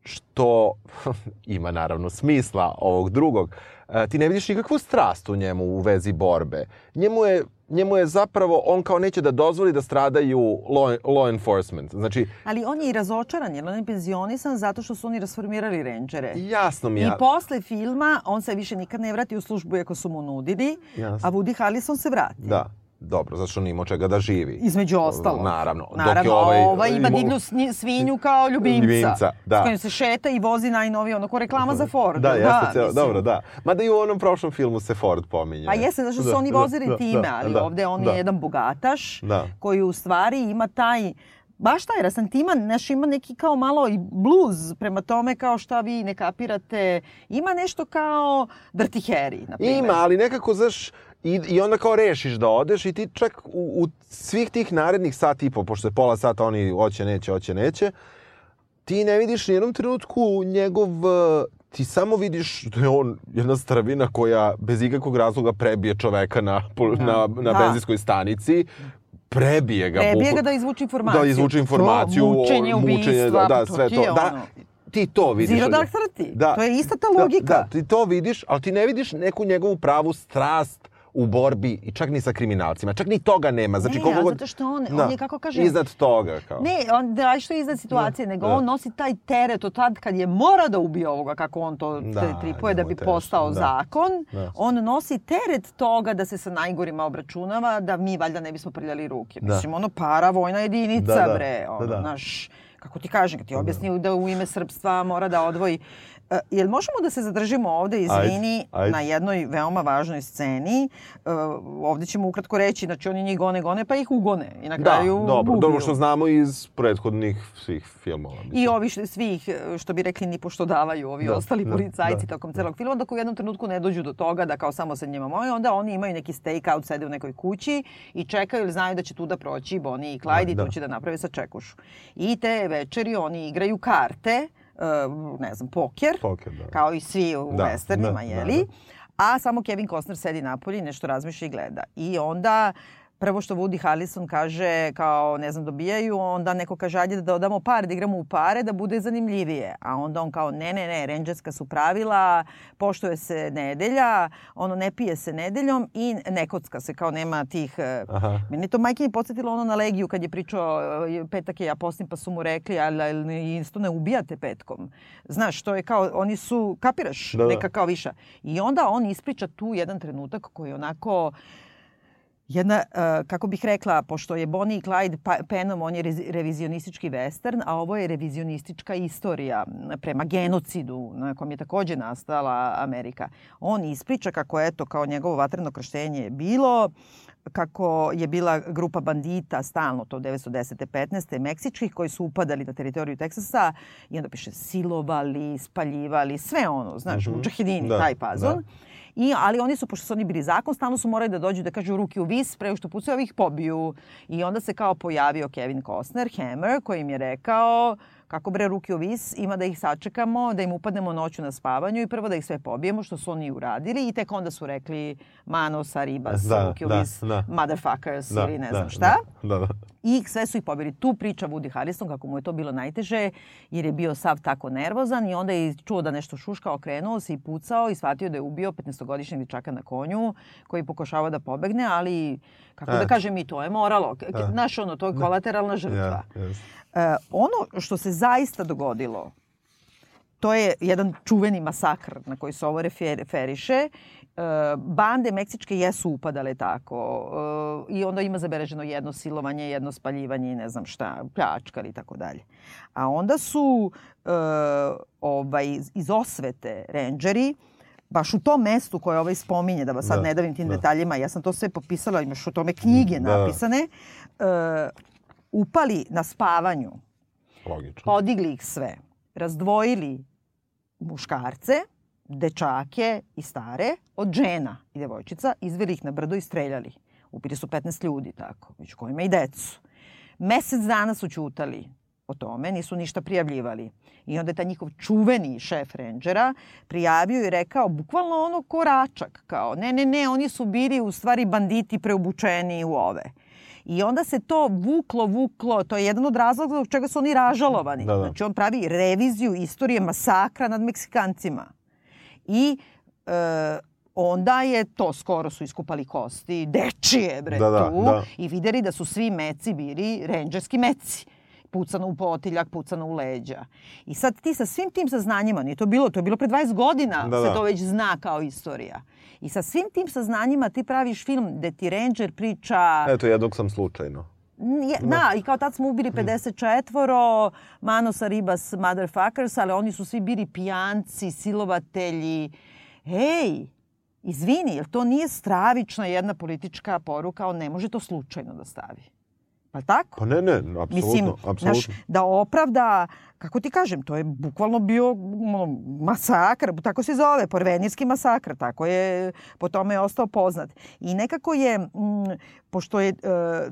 što ima naravno smisla ovog drugog. E, ti ne vidiš nikakvu strast u njemu u vezi borbe. Njemu je, njemu je zapravo, on kao neće da dozvoli da stradaju law, law enforcement. Znači, Ali on je i razočaran, jer on je penzionisan zato što su oni rasformirali rendžere. jasno mi je... I posle filma on se više nikad ne vrati u službu iako su mu nudili, Jasno. a Woody Harrelson se vrati. Da, dobro, zato što nije imao čega da živi. Između ostalog. Naravno. Dok je Naravno, ovaj- ovaj ima divlju svinju kao ljubimca. Ljubimca, da. S kojim se šeta i vozi najnovije, ono ko reklama za Ford. Da, jeste, ceo, mislim. dobro, da. Mada i u onom prošlom filmu se Ford pominje. Pa jeste, zašto su Da, oni da, vozili da, time, da, ali da, ovde on da. je jedan bogataš Da. koji u stvari ima taj baš taj rasantima, znaš, ima neki kao malo i bluz prema tome kao šta vi ne kapirate. Ima nešto kao Dirty Harry, na primjer. Ima, ali nekako, znaš, i, i onda kao rešiš da odeš i ti čak u, u svih tih narednih sat i po, pošto je pola sata oni hoće, neće, hoće, neće, ti ne vidiš ni jednom trenutku njegov, eh, ti samo vidiš da je on jedna stravina koja bez ikakvog razloga prebije čoveka na, Da. na, na Da. benzinskoj stanici, prebije ga. Prebije ga da izvuče informaciju. Da izvuče informaciju. To, mučenje, o- ubistva, da, to sve ti to. je Da, ono. ti to vidiš. Zero Dark Thirty. Da. To je ista ta Da, logika. Da, ti to vidiš, ali ti ne vidiš neku njegovu pravu strast u borbi i čak ni sa kriminalcima. Čak ni toga nema. Znači, Ne, koliko god... zato što on- Da. on je, kako kažem- Iznad toga, kao. Ne, on da što je iznad situacije, Da, nego da. on nosi taj teret od tad kad je mora da ubije ovoga, kako on to Da, tripuje da bi teško, postao da. zakon. Da. On nosi teret toga da se sa najgorima obračunava, da mi valjda ne bismo prljali ruke. Da. Mislim, ono para vojna jedinica, Da, da. bre. Ono, Da, da. Naš, kako ti kažem, kad ti objasni da u ime srpstva mora da odvoji E, jel možemo da se zadržimo ovde, izvini, Ajde, ajde. na jednoj veoma važnoj sceni? E, ovde ćemo ukratko reći, znači oni njih gone, gone, pa ih ugone. I na Da, kraju dobro, ubiju. dobro što znamo iz prethodnih svih filmova. mislim. I ovi što- svih, e, što bi rekli, ni pošto davaju ovi Da, ostali da, policajci da, tokom celog filma, dok u jednom trenutku ne dođu do toga da kao samo sa njima moji, onda oni imaju neki stakeout, sede u nekoj kući i čekaju ili znaju da će tu da proći Bonnie i Clyde Da, i da. tu će da naprave sa čekušu. I te večeri oni igraju karte, ne znam, poker, Poker, da. kao i svi u Da, westernima, da, jeli? da, da. A samo Kevin Costner sedi napolje i nešto razmišlja i gleda. I onda prvo što Woody Harrelson kaže kao ne znam dobijaju, onda neko kaže ajde da dodamo pare, da igramo u pare da bude zanimljivije. A onda on kao ne ne ne, Rangerska su pravila, poštuje se nedelja, ono ne pije se nedeljom i ne kocka se kao nema tih eh, Aha. Meni je to majke mi podsjetilo ono na Legiju kad je pričao eh, petak je ja postim pa su mu rekli ali, isto ne ubijate petkom. Znaš, to je kao, oni su, kapiraš, Da, da. neka kao viša. I onda on ispriča tu jedan trenutak koji je onako jedna, eh, kako bih rekla, pošto je Bonnie i Clyde pa, penom, on je revizionistički western, a ovo je revizionistička istorija prema genocidu na kom je takođe nastala Amerika. On ispriča kako eto, kao njegovo vatreno krštenje je bilo, kako je bila grupa bandita stalno to 910. 15. meksičkih koji su upadali na teritoriju Teksasa i onda piše silovali, spaljivali, sve ono, znaš, Mhm. mučahedini, Da, taj fazon. da. I, ali oni su, pošto su oni bili zakon, stalno su morali da dođu da kažu ruke u vis, pre što pucaju, ovi ih pobiju. I onda se kao pojavio Kevin Costner, Hammer, koji im je rekao kako bre ruke u vis, ima da ih sačekamo, da im upadnemo noću na spavanju i prvo da ih sve pobijemo, što su oni uradili i tek onda su rekli Manos, Aribas, Da, ruke u da, vis, da. motherfuckers Da, ili ne da, znam šta. Da, da. I sve su ih pobili. Tu priča Woody Harrelson kako mu je to bilo najteže jer je bio sav tako nervozan i onda je čuo da nešto šuška, okrenuo se i pucao i shvatio da je ubio 15-godišnjeg dečaka na konju koji pokušava da pobegne, ali kako da Eto. kažem i to je moralo. K- Da. Znaš ono, to je kolateralna žrtva. Ja, yes. E, ono što se zaista dogodilo, to je jedan čuveni masakr na koji se ovo refer- referiše. E, bande meksičke jesu upadale tako e, i onda ima zabeleženo jedno silovanje, jedno spaljivanje i ne znam šta, pljačkali i tako dalje. A onda su ovaj, iz- osvete rangeri baš u tom mestu koje ovaj spominje, da vas sad Da, ne davim tim da. detaljima, ja sam to sve popisala, imaš o tome knjige Da. napisane, upali na spavanju Logično. podigli ih sve, razdvojili muškarce, dečake i stare od žena i devojčica, izveli ih na brdo i streljali. Upili su 15 ljudi tako, među kojima i decu. Mesec dana su ćutali o tome, nisu ništa prijavljivali. I onda je taj njihov čuveni šef rangera prijavio i rekao bukvalno ono ko račak, kao ne, ne, ne, oni su bili u stvari banditi preobučeni u ove. I onda se to vuklo, vuklo, to je jedan od razloga zbog čega su oni ražalovani. Da, da. Znači on pravi reviziju istorije masakra nad Meksikancima. I e, onda je to, skoro su iskupali kosti, dečije bre Da, da, tu, da. i videli da su svi meci bili renđerski meci pucano u potiljak, pucano u leđa. I sad ti sa svim tim saznanjima, nije to bilo, to je bilo pre 20 godina, Da, se da. to već zna kao istorija. I sa svim tim saznanjima ti praviš film gde ti ranger priča... Eto, jednog sam slučajno. Nije, da, i kao tad smo ubili 54 Manosa Ribas motherfuckers, ali oni su svi bili pijanci, silovatelji. Ej, izvini, jel to nije stravična jedna politička poruka? On ne može to slučajno da stavi. Pa tako? Pa ne, ne, apsolutno, Mislim, apsolutno. znaš, da opravda, kako ti kažem, to je bukvalno bio masakr, tako se zove, porvenirski masakr, tako je, po tome je ostao poznat. I nekako je, mm, pošto je, e,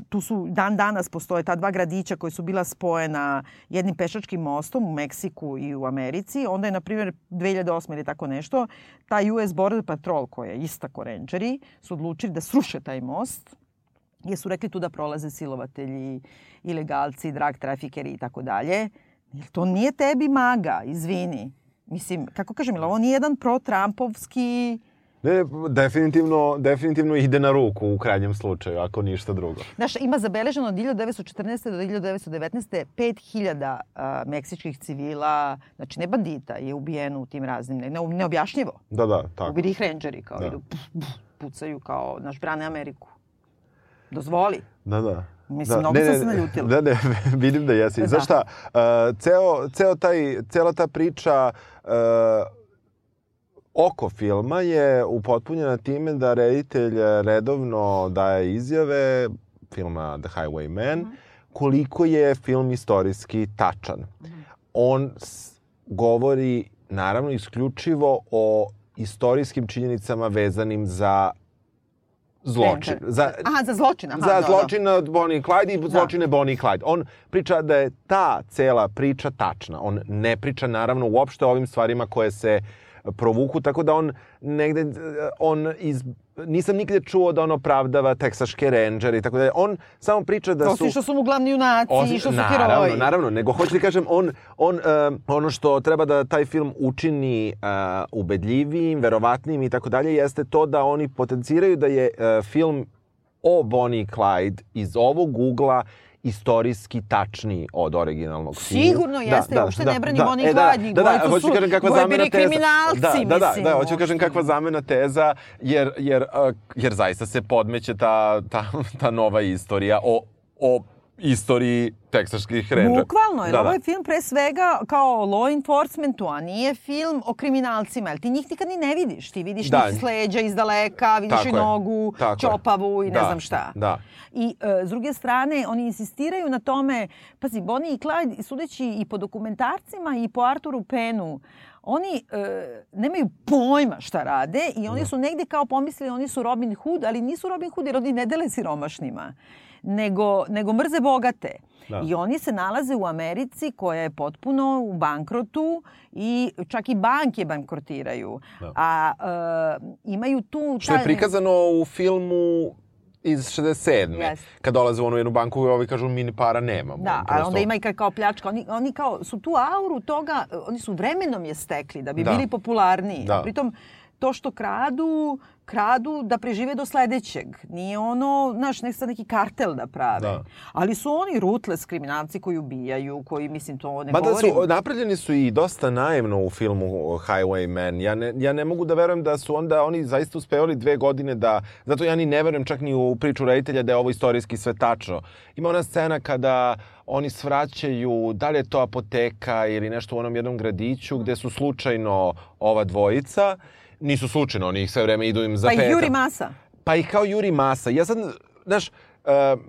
tu su dan danas postoje ta dva gradića koji su bila spojena jednim pešačkim mostom u Meksiku i u Americi, onda je, na primjer, 2008 ili tako nešto, taj US Border Patrol, koja je ista ko rangeri, su odlučili da sruše taj most, jer su rekli tu da prolaze silovatelji, ilegalci, drag trafikeri i tako dalje. Jer to nije tebi maga, izvini. Mislim, kako kažem, ovo nije jedan pro-Trumpovski Ne, definitivno, definitivno ide na ruku u krajnjem slučaju, ako ništa drugo. Znaš, ima zabeleženo od 1914. do 1919. 5000 a, meksičkih civila, znači ne bandita, je ubijeno u tim raznim, ne, neobjašnjivo. Da, da, tako. Ubili ih rangeri, kao Da. idu, puf, puf, pucaju kao, naš, brane Ameriku. Dozvoli. Da, da. Mislim, mnogo sam se naljutila. Da, ne, vidim da jesi. Da. Znaš šta, uh, ceo, ceo taj, cela ta priča uh, oko filma je upotpunjena time da reditelj redovno daje izjave filma The Highwayman, Mhm. koliko je film istorijski tačan. Mhm. On s- govori, naravno, isključivo o istorijskim činjenicama vezanim za zločin. Za, Aha, za zločin. Aha, za da, da. zločine od Bonnie i Clyde i zločine Bonnie i Clyde. On priča da je ta cela priča tačna. On ne priča naravno uopšte o ovim stvarima koje se provuku, tako da on negde, eh, on iz, nisam nigde čuo da on opravdava teksaške rangere i tako da on samo priča da su... Osim što su mu glavni junaci i što su naravno, heroji. Naravno, nego hoću ti kažem, on, on, uh, ono što treba da taj film učini uh, ubedljivijim, verovatnim i tako dalje, jeste to da oni potenciraju da je uh, film o Bonnie i Clyde iz ovog ugla istorijski tačniji od originalnog filma. Sigurno jeste, uopšte ne brani Bonnie i Clyde, njih da, da, dvojica hoću kažem kakva zamena teza. kriminalci, da, da, da, da, hoću kažem kakva zamena teza, jer, jer, uh, jer zaista se podmeće ta, ta, ta nova istorija o, o istoriji teksaških rangera. Bukvalno, jer Da, ovo da. je film pre svega kao law enforcementu, a nije film o kriminalcima, jer ti njih nikad ni ne vidiš. Ti vidiš Da. njih s leđa, iz daleka, vidiš Tako i je. nogu, Tako čopavu i ne Da, znam šta. da. I e, s druge strane, oni insistiraju na tome, pazi, Bonnie i Clyde, sudeći i po dokumentarcima i po Arturu Penu, oni e, nemaju pojma šta rade i oni su negde kao pomislili oni su Robin Hood, ali nisu Robin Hood jer oni ne dele siromašnima, nego, nego mrze bogate. Da. I oni se nalaze u Americi koja je potpuno u bankrotu i čak i banke bankrotiraju. Da. A e, imaju tu... Što je prikazano u filmu iz 67. Jeste. Kad dolaze u onu jednu banku i ovi kažu mi ni para nemamo. Da, a onda ima i ka- kao pljačka. Oni, oni kao su tu auru toga, oni su vremenom je stekli da bi Da. bili popularniji. Da. Pritom, to što kradu, kradu da prežive do sledećeg. Nije ono, znaš, nek sad neki kartel da prave. Da. Ali su oni ruthless kriminalci koji ubijaju, koji, mislim, to ne Mada govorim. su, napravljeni su i dosta naivno u filmu Highwayman. Ja ne, ja ne mogu da verujem da su onda oni zaista uspevali dve godine da... Zato ja ni ne verujem čak ni u priču reditelja da je ovo istorijski sve tačno. Ima ona scena kada oni svraćaju, da li je to apoteka ili nešto u onom jednom gradiću gde su slučajno ova dvojica. Nisu slučajno, oni ih sve vreme idu im za Pa i peta. Juri Masa. Pa i kao Juri Masa. Ja sad, znaš, uh,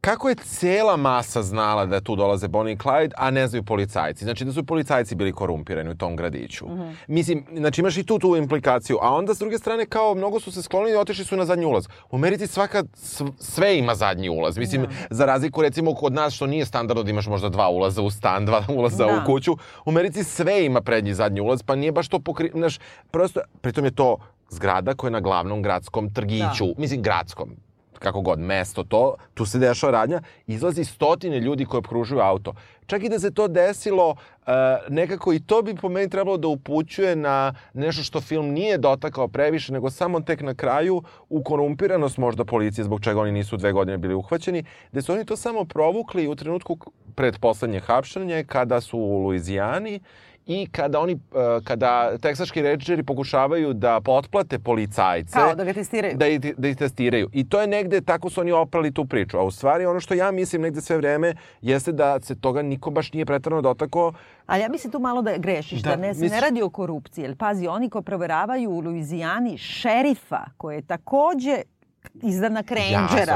kako je cela masa znala da tu dolaze Bonnie i Clyde, a ne znaju policajci? Znači da su policajci bili korumpirani u tom gradiću. Mislim, znači imaš i tu tu implikaciju. A onda s druge strane kao mnogo su se sklonili i otišli su na zadnji ulaz. U Americi svaka, sv- sve ima zadnji ulaz. Mislim, za razliku recimo kod nas što nije standardno da imaš možda dva ulaza u stan, dva ulaza Da. u kuću. U Americi sve ima prednji i zadnji ulaz, pa nije baš to pokri... Znaš, prosto, pritom je to zgrada koja je na glavnom gradskom trgiću. Mislim, gradskom kako god, mesto to, tu se dešava radnja, izlazi stotine ljudi koji obkružuju auto. Čak i da se to desilo, e, nekako i to bi po meni trebalo da upućuje na nešto što film nije dotakao previše, nego samo tek na kraju u korumpiranost možda policije, zbog čega oni nisu dve godine bili uhvaćeni, gde su oni to samo provukli u trenutku k- pred poslednje hapšenje, kada su u Luizijani i kada oni, e, kada teksaški rangeri pokušavaju da potplate policajce, Kao da ga testiraju. da ih, da ih testiraju. I to je negde, tako su oni oprali tu priču. A u stvari ono što ja mislim negde sve vreme jeste da se toga niko baš nije pretarano dotakao. Ali ja mislim tu malo da grešiš, da, Da, ne, se misliš- ne radi o korupciji. Jer pazi, oni ko proveravaju u Luizijani šerifa, koji je takođe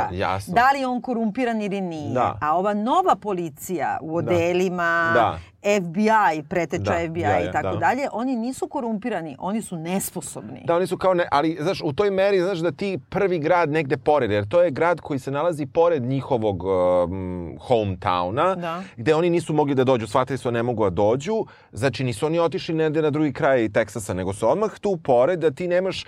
Jasno, jasno. Da li je on korumpiran ili nije. Da. A ova nova policija u odelima, Da. FBI, preteča Da, FBI ja, ja, i tako da. dalje, oni nisu korumpirani, oni su nesposobni. Da, oni su kao ne, ali znaš, u toj meri, znaš da ti prvi grad negde pored, jer to je grad koji se nalazi pored njihovog um, hometowna, Da. gde oni nisu mogli da dođu, shvatili su da ne mogu da dođu, znači nisu oni otišli negde na drugi kraj Teksasa, nego su odmah tu pored da ti nemaš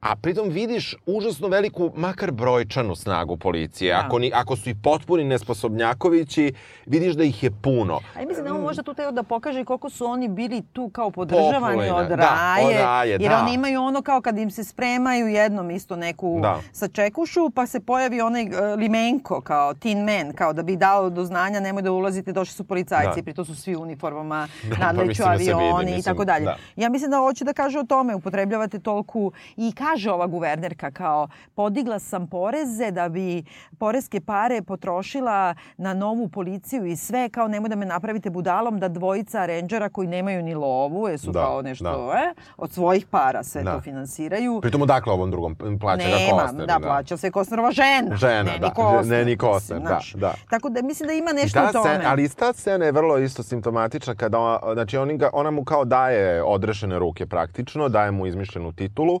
a pritom vidiš užasno veliku, makar brojčanu snagu policije. Ako, ni, ako su i potpuni nesposobnjakovići, vidiš da ih je puno. A mislim da on možda tu teo da pokaže koliko su oni bili tu kao podržavani Popularni, od da, raje. od Raje, jer da. oni imaju ono kao kad im se spremaju jednom isto neku Da. sačekušu, pa se pojavi onaj uh, Limenko kao Tin Man, kao da bi dao do znanja nemoj da ulazite, došli su policajci, Da. pri to su svi u uniformama, Da, pa nadleću da vidi, avioni i tako dalje. da. Ja mislim da hoće da kaže o tome, upotrebljavate tolku i kaže ova guvernerka kao podigla sam poreze da bi poreske pare potrošila na novu policiju i sve kao nemoj da me napravite budalom da dvojica renđera koji nemaju ni lovu, jer su Da, kao nešto da. e, od svojih para sve Da. to finansiraju. Pritom odakle ovom drugom plaća ga Nema, Kostner. da, plaća se Kostnerova žena. Žena, ne, da. Ni Kostner, Ne, ni Kostner, da, da. Tako da mislim da ima nešto ta u tome. scena, ali ta scena je vrlo isto simptomatična kada ona, znači ga, ona mu kao daje odrešene ruke praktično, daje mu izmišljenu titulu.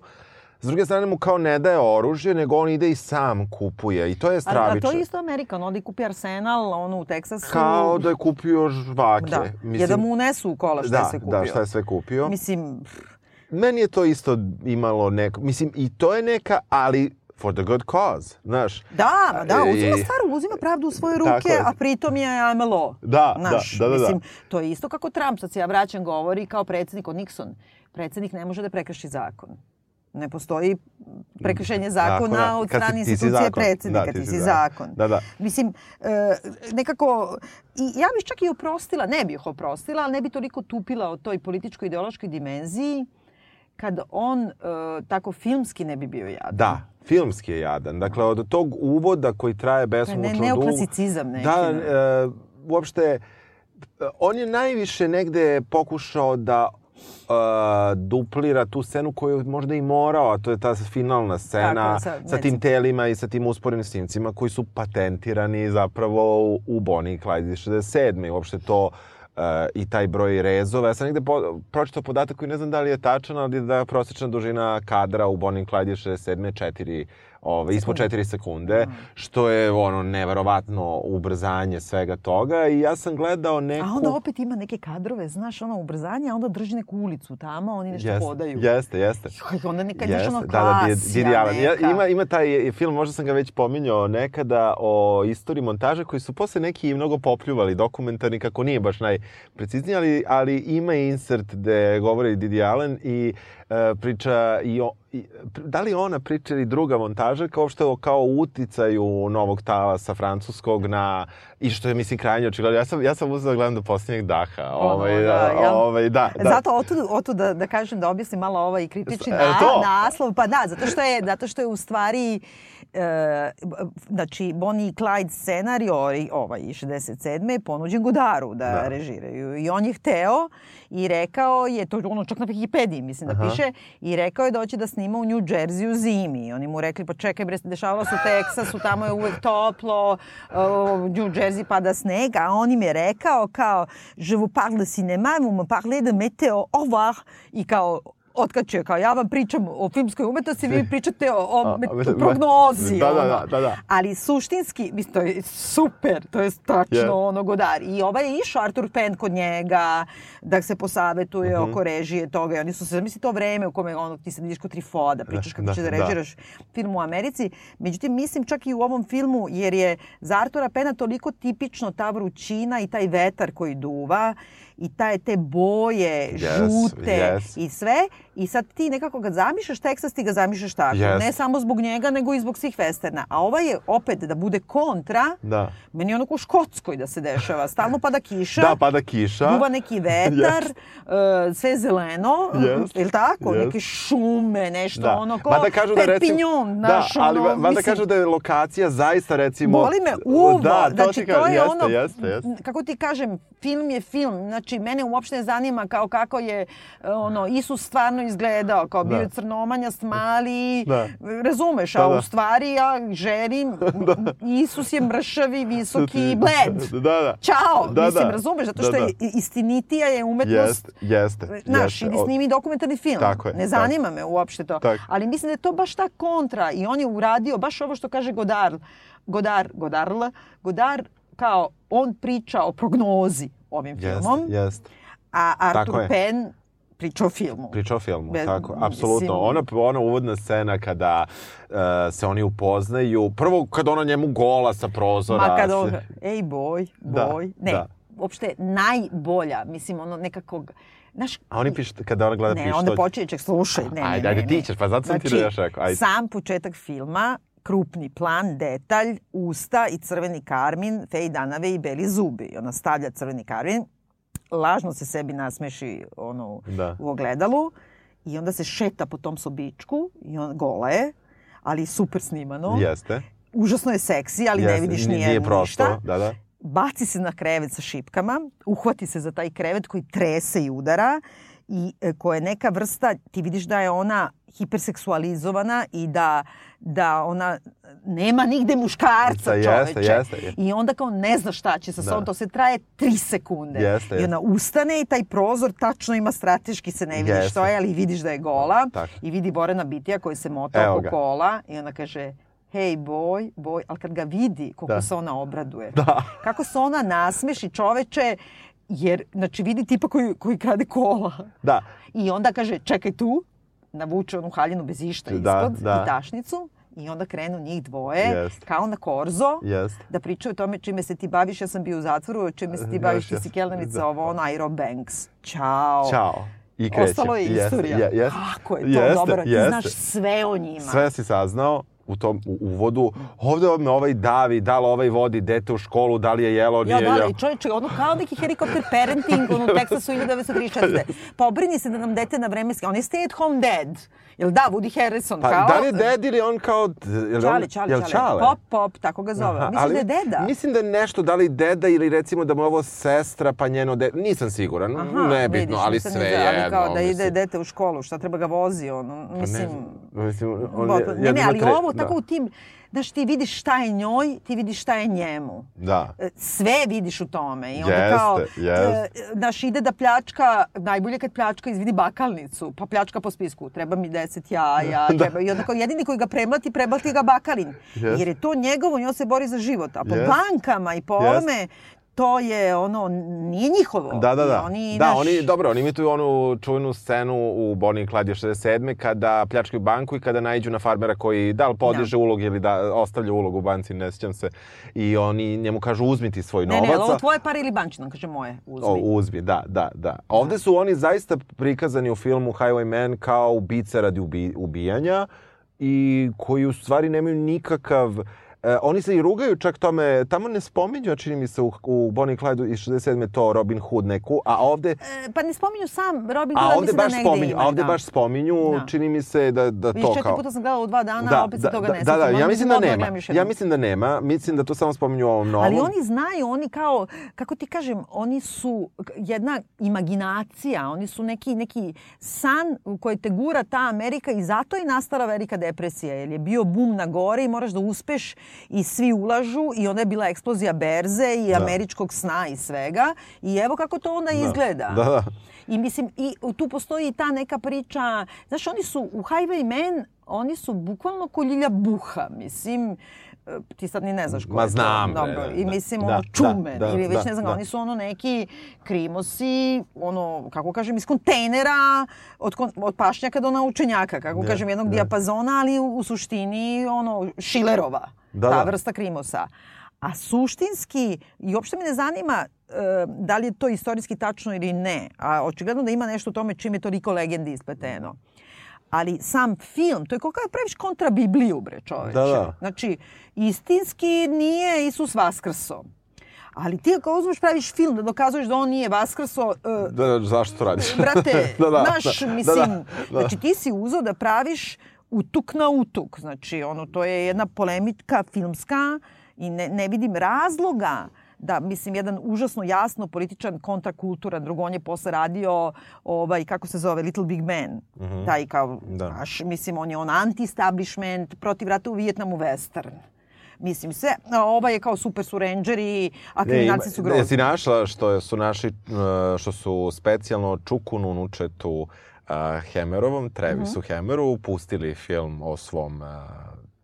S druge strane mu kao ne daje oružje, nego on ide i sam kupuje. I to je A, a stravično. to je isto Amerikan, odi kupi Arsenal, ono u Teksasu. Kao da je kupio žvake. Da, jer da mu unesu u kola šta da, je sve kupio. Da, šta je sve kupio. Mislim, Meni je to isto imalo neko... Mislim, i to je neka, ali for the good cause, znaš. Da, da, I- uzima stvar, uzima pravdu u svoje ruke, je. a pritom je I'm a law. Da, Znaš, da, da, da, da. Mislim, to je isto kako Trump, sad se ja vraćam, govori kao predsednik od Nixon. Predsednik ne može da prekrši zakon. Ne postoji prekršenje zakona Zakona. od Kad si- strane ti institucije zakon. predsednika. Da, ti si zakon. Da, da. Mislim, e, nekako, i ja bih čak i oprostila, ne bih oprostila, ali ne bi toliko tupila o toj političko-ideološkoj dimenziji kad on e, tako filmski ne bi bio jadan. Da, filmski je jadan. Dakle, od tog uvoda koji traje besomučno dugo... neoklasicizam neki, Da, ne. e, uopšte, e, on je najviše negde pokušao da e, duplira tu scenu koju je možda i morao, a to je ta finalna scena Tako sa sa tim telima i sa tim usporenim snimcima koji su patentirani zapravo u, u Bonnie i Clyde iz 67. I uopšte to e, i taj broj rezova. Ja sam negde po, pročitao podatak koji ne znam da li je tačan, ali da je prosječna dužina kadra u Bonnie i Clyde iz 67. 4 Ove, ispod 4 sekunde, što je ono neverovatno ubrzanje svega toga i ja sam gledao neku... A onda opet ima neke kadrove, znaš, ono ubrzanje, a onda drži neku ulicu tamo, oni nešto Jeste, hodaju. Jeste, jeste. Joj, onda neka ideš ono da, da, klasija Didi Allen. Ja, neka. ima, ima taj film, možda sam ga već pominjao nekada, o istoriji montaža koji su posle neki mnogo popljuvali, dokumentarni, kako nije baš najprecizniji, ali, ali ima insert gde govori Didi Allen i priča i o, i, da li ona priča ili druga montaža kao što je kao uticaju novog talasa francuskog na i što je mislim krajnje očigledno. Ja sam ja sam uzeo da gledam do posljednjeg daha. Ovaj, da, da, jel? ovaj, da, da. Zato otu, otu da, da kažem da objasnim malo ovaj kritični E, na, to? naslov. Pa da, zato što je, zato što je u stvari e, znači Bonnie i Clyde scenario ovaj 67. je ponuđen Godaru da, Da. režiraju. I on je hteo i rekao je, to ono čak na Wikipediji mislim da Aha. piše, i rekao je da hoće da snima u New Jersey u zimi. Oni mu rekli, pa čekaj bre, dešavalo se u Teksasu, tamo je uvek toplo, uh, New Jersey im je vous parle de cinéma, vous me parlez de météo, au revoir. Otkačio, kao ja vam pričam o filmskoj umetnosti, vi pričate o, o, met- prognozi. da, da, da, da, da. Ali suštinski, mislim, to je super, to je tačno Je. ono godar. I ovaj je išao Artur Penn kod njega da se posavetuje Mhm. oko režije toga. I oni su se, misli to vreme u kome ono, ti se vidiš kod Trifoda, da pričaš kako da, ćeš da da. režiraš film u Americi. Međutim, mislim čak i u ovom filmu, jer je za Artura Pena toliko tipično ta vrućina i taj vetar koji duva i taj, te boje, Yes, žute yes. i sve. I sad ti nekako kad zamišljaš Teksas, ti ga zamišljaš tako. Yes. Ne samo zbog njega, nego i zbog svih westerna. A ovaj je opet da bude kontra, Da. meni je onako u Škotskoj da se dešava. Stalno pada kiša. Da, pada kiša. Duva neki vetar, Yes. uh, sve zeleno, Yes. je li tako? Yes. Neke šume, nešto Da. ono kao Mada kažu da Perpignan, da, znaš, ali ono, mada mislim, kažu da je lokacija zaista recimo... Boli me uvo, Da, to znači to kažem, je jeste, ono, Jeste, jeste. kako ti kažem, film je film, znači mene uopšte ne zanima kao kako je ono, Isus stvarno izgledao, kao bio Da. je crnomanjast, mali, Da. razumeš, Da, a da. u stvari ja želim, Isus je mršavi, visoki, bled. Da, da. Ćao, Da, mislim, da. razumeš, zato Da, što da. je istinitija je umetnost Jeste, jeste. Znaš, jeste. idi O- snimi dokumentarni film. Tako je, ne tako. zanima me uopšte to. Tako. Ali mislim da je to baš ta kontra i on je uradio baš ovo što kaže Godard. Godard, Godarl, Godard kao on priča o prognozi ovim Jeste, filmom, jeste. a Arthur. Penn priča o filmu. Priča o filmu, Be- tako, apsolutno. Ona, ona uvodna scena kada uh, se oni upoznaju, prvo kad ona njemu gola sa prozora. Ma kad on, ej boj, Da, boj. ne, da. uopšte najbolja, mislim, ono nekakvog, znaš, A oni piš, kada ona gleda ne, pištolj. onda počinje, ček, slušaj, ne, ne, Ajde, ne, ajde, ne. ti ćeš, pa zato sam ti Znači, još rekao, ajde. sam početak filma, krupni plan, detalj, usta i crveni karmin, fej danave i beli zubi. I ona stavlja crveni karmin, lažno se sebi nasmeši ono, Da. u ogledalu i onda se šeta po tom sobičku i on gola je, ali super snimano. Jeste. Užasno je seksi, ali ne jeste. vidiš Nije- nije, prosto, ništa. da, da. Baci se na krevet sa šipkama, uhvati se za taj krevet koji trese i udara i e, koja je neka vrsta, ti vidiš da je ona hiperseksualizovana i da, da ona nema nigde muškarca Jeste, čoveče. jeste, jeste. I onda kao ne zna šta će sa Da. sobom, to se traje tri sekunde. Jeste, I ona ustane i taj prozor tačno ima strateški se ne vidi Jeste. što je, ali vidiš da je gola. Tako. I vidi Borena Bitija koji se mota Evo oko ga. kola i ona kaže hej boj, boj, ali kad ga vidi koliko Da. se ona obraduje. Da. Kako se ona nasmeši čoveče, jer, znači, vidi tipa koji, koji krade kola. Da, I onda kaže, čekaj tu, navuče onu haljinu bez išta Da, ispod da. i tašnicu i onda krenu njih dvoje, Jest. kao na korzo, Jest. da pričaju o tome čime se ti baviš. Ja sam bio u zatvoru, čime se ti baviš, ti si kelnernica, Da. ovo, ono, Aero Banks. Ćao. Ćao. I kreće. Ostalo je istorija. je- jeste. Kako je to Jeste, dobro, ti jeste. znaš sve o njima. Sve si saznao u tom u uvodu. Ovde me ovaj davi, da li ovaj vodi dete u školu, da li je jelo, nije Ja, da, jelo. ali čovječe, ono kao neki helikopter parenting, ono u Teksasu 1934. Pobrini se da nam dete na vreme... On je stay at home dad. Jel da, Woody Harrison, Pa, kao... da li je ded ili on kao... Jel Čale, on, čale, jel čale. čale? Pop, pop, tako ga zove. Aha, Mislim da je deda. Mislim da je nešto, da li deda ili recimo da mu je ovo sestra pa njeno dede. Nisam siguran, nebitno, vidiš, ali sve za- jedno. Ali kao da ide mislim. dete u školu, šta treba ga vozi, ono, Pa mislim... ne, mislim, on je, ne, ne, ali ovo da. tako u tim, znaš, ti vidiš šta je njoj, ti vidiš šta je njemu. Da. E, Sve vidiš u tome. I onda Jeste, kao, jeste. e, znaš, ide da pljačka, najbolje kad pljačka izvidi bakalnicu, pa pljačka po spisku, treba mi deset jaja, treba, i onda kao jedini koji ga premlati, preblati ga bakalin. Jeste. Jer je to njegovo, on se bori za život. A po Jeste. bankama i po Jeste. ovome, to je ono, nije njihovo. Da, da, I da. Oni, da, znaš, oni, dobro, oni imituju onu čuvenu scenu u Bonnie and Clyde još 67. kada pljačkaju banku i kada naiđu na farmera koji da li podiže ulog ili da ostavlja ulog u banci, ne sjećam se. I oni njemu kažu uzmi ti svoj Ne, novac. ne, ali ovo tvoje pare ili bančino, on kaže moje, uzmi. O, uzmi, da, da, da. Ovde su oni zaista prikazani u filmu Highwayman kao ubice radi ubi, ubijanja i koji u stvari nemaju nikakav... E, oni se i rugaju čak tome, tamo ne spominju, a čini mi se u, u Bonnie and Clyde iz 67. to Robin Hood neku, a ovde, E, pa ne spominju sam Robin a Hood, ovde mislim da baš negde spominju, ima. a ovde da. baš spominju, Da. čini mi se da, da Viš, to četiri kao... puta sam gledala u dva dana, a opet se toga ne da, da, ja mislim da nema. Ja mislim da nema. Mislim da to samo spominju u ovom novom. Ali oni znaju, oni kao, kako ti kažem, oni su jedna imaginacija, oni su neki, neki san u koji te gura ta Amerika i zato je nastala velika depresija, jer je bio bum na gore i moraš da uspeš i svi ulažu i onda je bila eksplozija berze i američkog sna i svega i evo kako to onda izgleda. Da, da. I mislim, i tu postoji ta neka priča, znaš, oni su u Highwayman, oni su bukvalno ko Ljilja Buha, mislim, e, ti sad ni ne znaš ko Ma je to. znam, bre, Dobro, da, i da, mislim, da, ono, da, čume, da, ili već da, ne znam, da. oni su ono neki krimosi, ono, kako kažem, iz kontejnera, od, od pašnjaka do naučenjaka, kako Da, kažem, jednog da. dijapazona, ali u, u suštini, ono, šilerova, Da, ta da. vrsta krimosa. A suštinski, i uopšte me ne zanima e, da li je to istorijski tačno ili ne, a očigledno da ima nešto u tome čim je toliko legendi ispleteno. Ali sam film, to je kao kada praviš kontra Bibliju, bre čoveče. Da, da. Znači, istinski nije Isus vaskrso. Ali ti ako uzmeš praviš film da dokazuješ da on nije vaskrso, e, Da, da, zašto to radiš? brate, da, da, znaš, da, mislim, da, da. znači ti si uzeo da praviš utuk na utuk. Znači, ono, to je jedna polemika filmska i ne, ne vidim razloga da, mislim, jedan užasno jasno političan kontrakulturan, drugo on je posle radio, ovaj, kako se zove, Little Big Man, taj kao, Da. znaš, mislim, on je on anti-establishment, protiv rata u Vijetnamu western. Mislim, sve, a ovaj je kao super su rangeri, a kriminalci su grozni. Jesi našla što su naši, uh, što su specijalno Čukunu Nučetu uh, Hemerovom, Trevisu Mhm. Hemeru, pustili film o svom uh,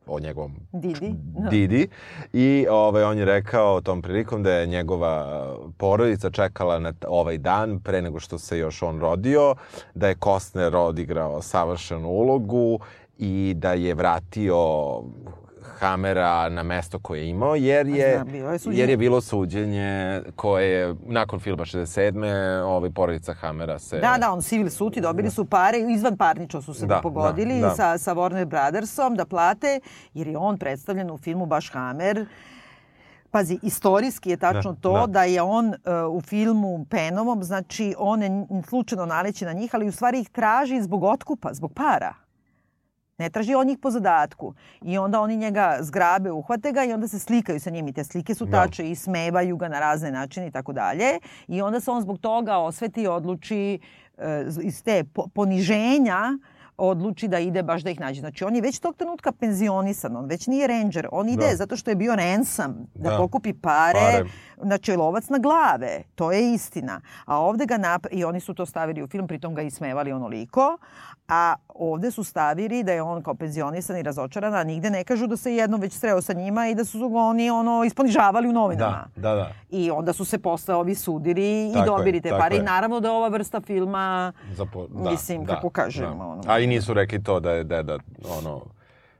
o njegovom Didi. Da. Didi i ovaj, on je rekao tom prilikom da je njegova porodica čekala na ovaj dan pre nego što se još on rodio, da je Kostner odigrao savršenu ulogu i da je vratio Hamera na mesto koje je imao, jer je, bilo je suđenje. jer je bilo suđenje koje je nakon filma 67. Ovaj, porodica Hamera se... Da, da, on civil sud i dobili su pare, izvan parnično su se Da, pogodili da, da. Sa, sa Warner Brothersom da plate, jer je on predstavljen u filmu baš Hammer. Pazi, istorijski je tačno Da, to da. da. je on uh, u filmu Penovom, znači on je slučajno naleće na njih, ali u stvari ih traži zbog otkupa, zbog para. Ne traži on njih po zadatku. I onda oni njega zgrabe, uhvate ga i onda se slikaju sa njim. I te slike su Da. tače i smevaju ga na razne načine i tako dalje. I onda se on zbog toga osveti i odluči e, iz te po- poniženja odluči da ide baš da ih nađe. Znači on je već tog trenutka penzionisan, on već nije ranger, on ide Da. zato što je bio ransom, da, Da. pokupi pare, Pare. znači lovac na glave, to je istina. A ovde ga nap... i oni su to stavili u film, pritom ga ismevali onoliko, a ovde su stavili da je on kao penzionisan i razočaran, a nigde ne kažu da se jednom već sreo sa njima i da su ga oni ono isponižavali u novinama. Da, da, da. I onda su se posle ovi sudili Tako i je, dobili te tako pare. I naravno da ova vrsta filma, Zapo, da, Mislim, da, kako kažemo, Da. ono. A i nisu rekli to da je deda, ono,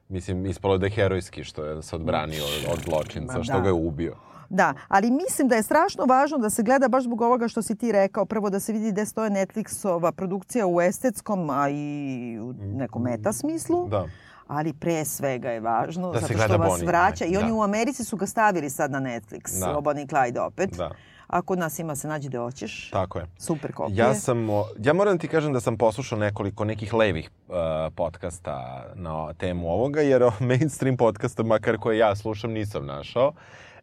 mislim, ispalo da je herojski što je se odbranio od, od zločinca, što da. ga je ubio. Da, ali mislim da je strašno važno da se gleda baš zbog ovoga što si ti rekao. Prvo da se vidi gde stoje Netflixova produkcija u estetskom, a i u nekom meta smislu. Da. Ali pre svega je važno Da zato što vas Bonnie vraća. I Clyde, oni da. u Americi su ga stavili sad na Netflix. Da. Da. Bonnie Clyde opet. Da. A kod nas ima se nađi da hoćeš. Tako je. Super kopije. Ja sam, ja moram da ti kažem da sam poslušao nekoliko nekih levih uh, podcasta na temu ovoga, jer mainstream podcasta, makar koje ja slušam, nisam našao.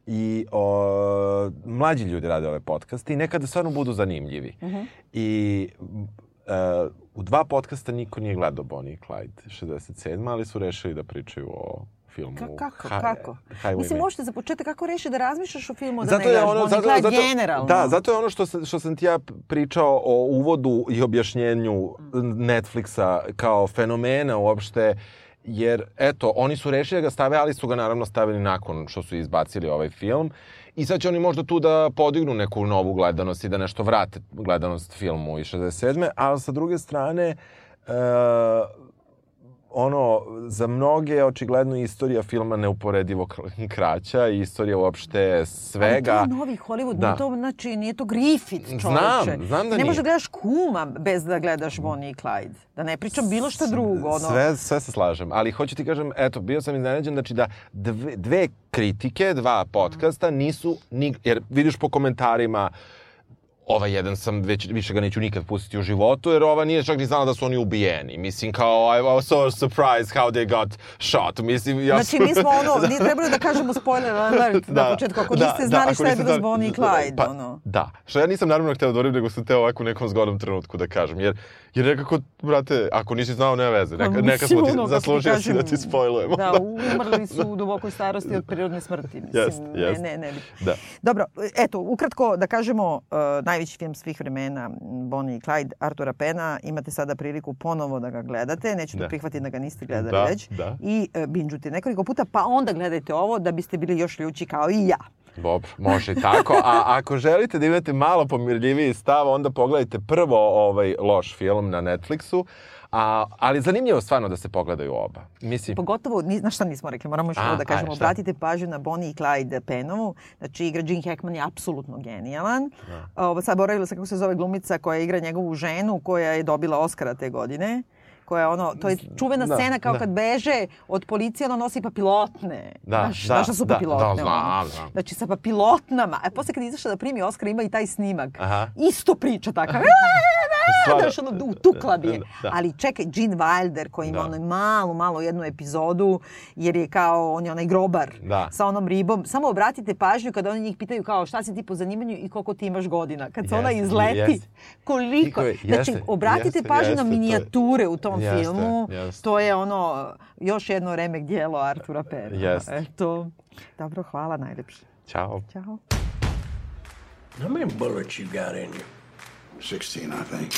I o, mlađi ljudi rade ove podcaste i nekada stvarno budu zanimljivi. Mhm. I uh, u dva podcasta niko nije gledao Bonnie i Clyde 67, ali su rešili da pričaju o filmu Ka- kako, Hi- kako? Highwayman. Mislim, možete za početak kako reši da razmišljaš o filmu, da Zato ne gledaš ono, zato, zato, generalno. Da, zato je ono što, što sam ti ja pričao o uvodu i objašnjenju Netflixa kao fenomena uopšte, jer eto, oni su rešili da ga stave, ali su ga naravno stavili nakon što su izbacili ovaj film. I sad će oni možda tu da podignu neku novu gledanost i da nešto vrate gledanost filmu iz 67. Ali sa druge strane, e, ono, za mnoge je očigledno istorija filma neuporedivo kr- kraća i istorija uopšte svega. Ali to je novi Hollywood, Da. to, znači, nije to Griffith, čoveče. Znam, znam da Ne nije. možeš da gledaš kuma bez da gledaš Bonnie i Clyde. Da ne pričam bilo šta drugo. Ono. Sve, sve se slažem, ali hoću ti kažem, eto, bio sam iznenađen, znači da dve, dve kritike, dva podcasta nisu, ni, jer vidiš po komentarima, ovaj jedan sam već više ga neću nikad pustiti u životu, jer ova nije čak ni znala da su oni ubijeni. Mislim, kao, I was so surprised how they got shot. Mislim, ja Znači, mi smo ono, nije trebalo da kažemo spoiler alert na početku, ako niste znali ako šta je bilo s Bonnie i Clyde. Pa, ono. Da, što ja nisam naravno hteo da urim, nego sam teo ovako u nekom zgodnom trenutku da kažem. Jer, jer nekako, brate, ako nisi znao, nema veze. Neka, neka smo ti, ono, ti zaslužio si da ti spojlujemo. Da, umrli su u dubokoj starosti od prirodne smrti. Mislim, Jest, jest. Ne, ne, ne. Da. Dobro, eto, ukratko da kažemo, uh, najveći film svih vremena, Bonnie i Clyde, Artura Pena, imate sada priliku ponovo da ga gledate, neću da, Da. prihvatiti da ga niste gledali Da, već, da. i uh, binđujte nekoliko puta, pa onda gledajte ovo da biste bili još ljući kao i ja. Dobro, može tako. A ako želite da imate malo pomirljiviji stav, onda pogledajte prvo ovaj loš film na Netflixu. A, ali zanimljivo stvarno da se pogledaju oba. Mislim, Pogotovo, ni, na šta nismo rekli, moramo još ovo da kažemo. Obratite pažnju na Bonnie i Clyde Penovu. Znači, igra Gene Hackman je apsolutno genijalan. Da. Ovo, sad boravila se kako se zove glumica koja igra njegovu ženu, koja je dobila Oscara te godine koja je ono, to je čuvena Da, scena kao da. kad beže od policije, ono nosi papilotne. Da, znaš, da, znaš šta su da, papilotne? da, znam, znam. Znači, sa papilotnama. A posle kad izašla da primi Oscar, ima i taj snimak. Aha. Isto priča takav. Stvarno. Znaš, ono, utukla bi je. Da. Ali čekaj, Gene Wilder koji ima Da. ono malu, malu jednu epizodu, jer je kao, on je onaj grobar Da. sa onom ribom. Samo obratite pažnju kada oni njih pitaju kao šta si ti po zanimanju i koliko ti imaš godina. Kad se ona izleti, jeste. koliko... Jeste, znači, obratite jeste, pažnju jeste, na to je- minijature u tom Jeste, filmu. jeste. To je ono, još jedno remek dijelo Artura Pena. Jeste. Eto, dobro, hvala najlepše. Ćao. Ćao. How many bullets you got in you? 16, I think.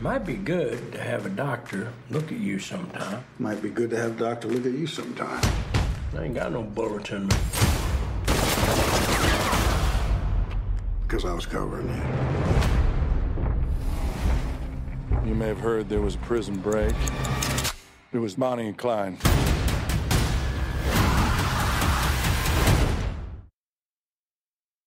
Might be good to have a doctor look at you sometime. Might be good to have a doctor look at you sometime. I ain't got no bulletin. Because I was covering you. You may have heard there was a prison break. It was Bonnie and Clyde.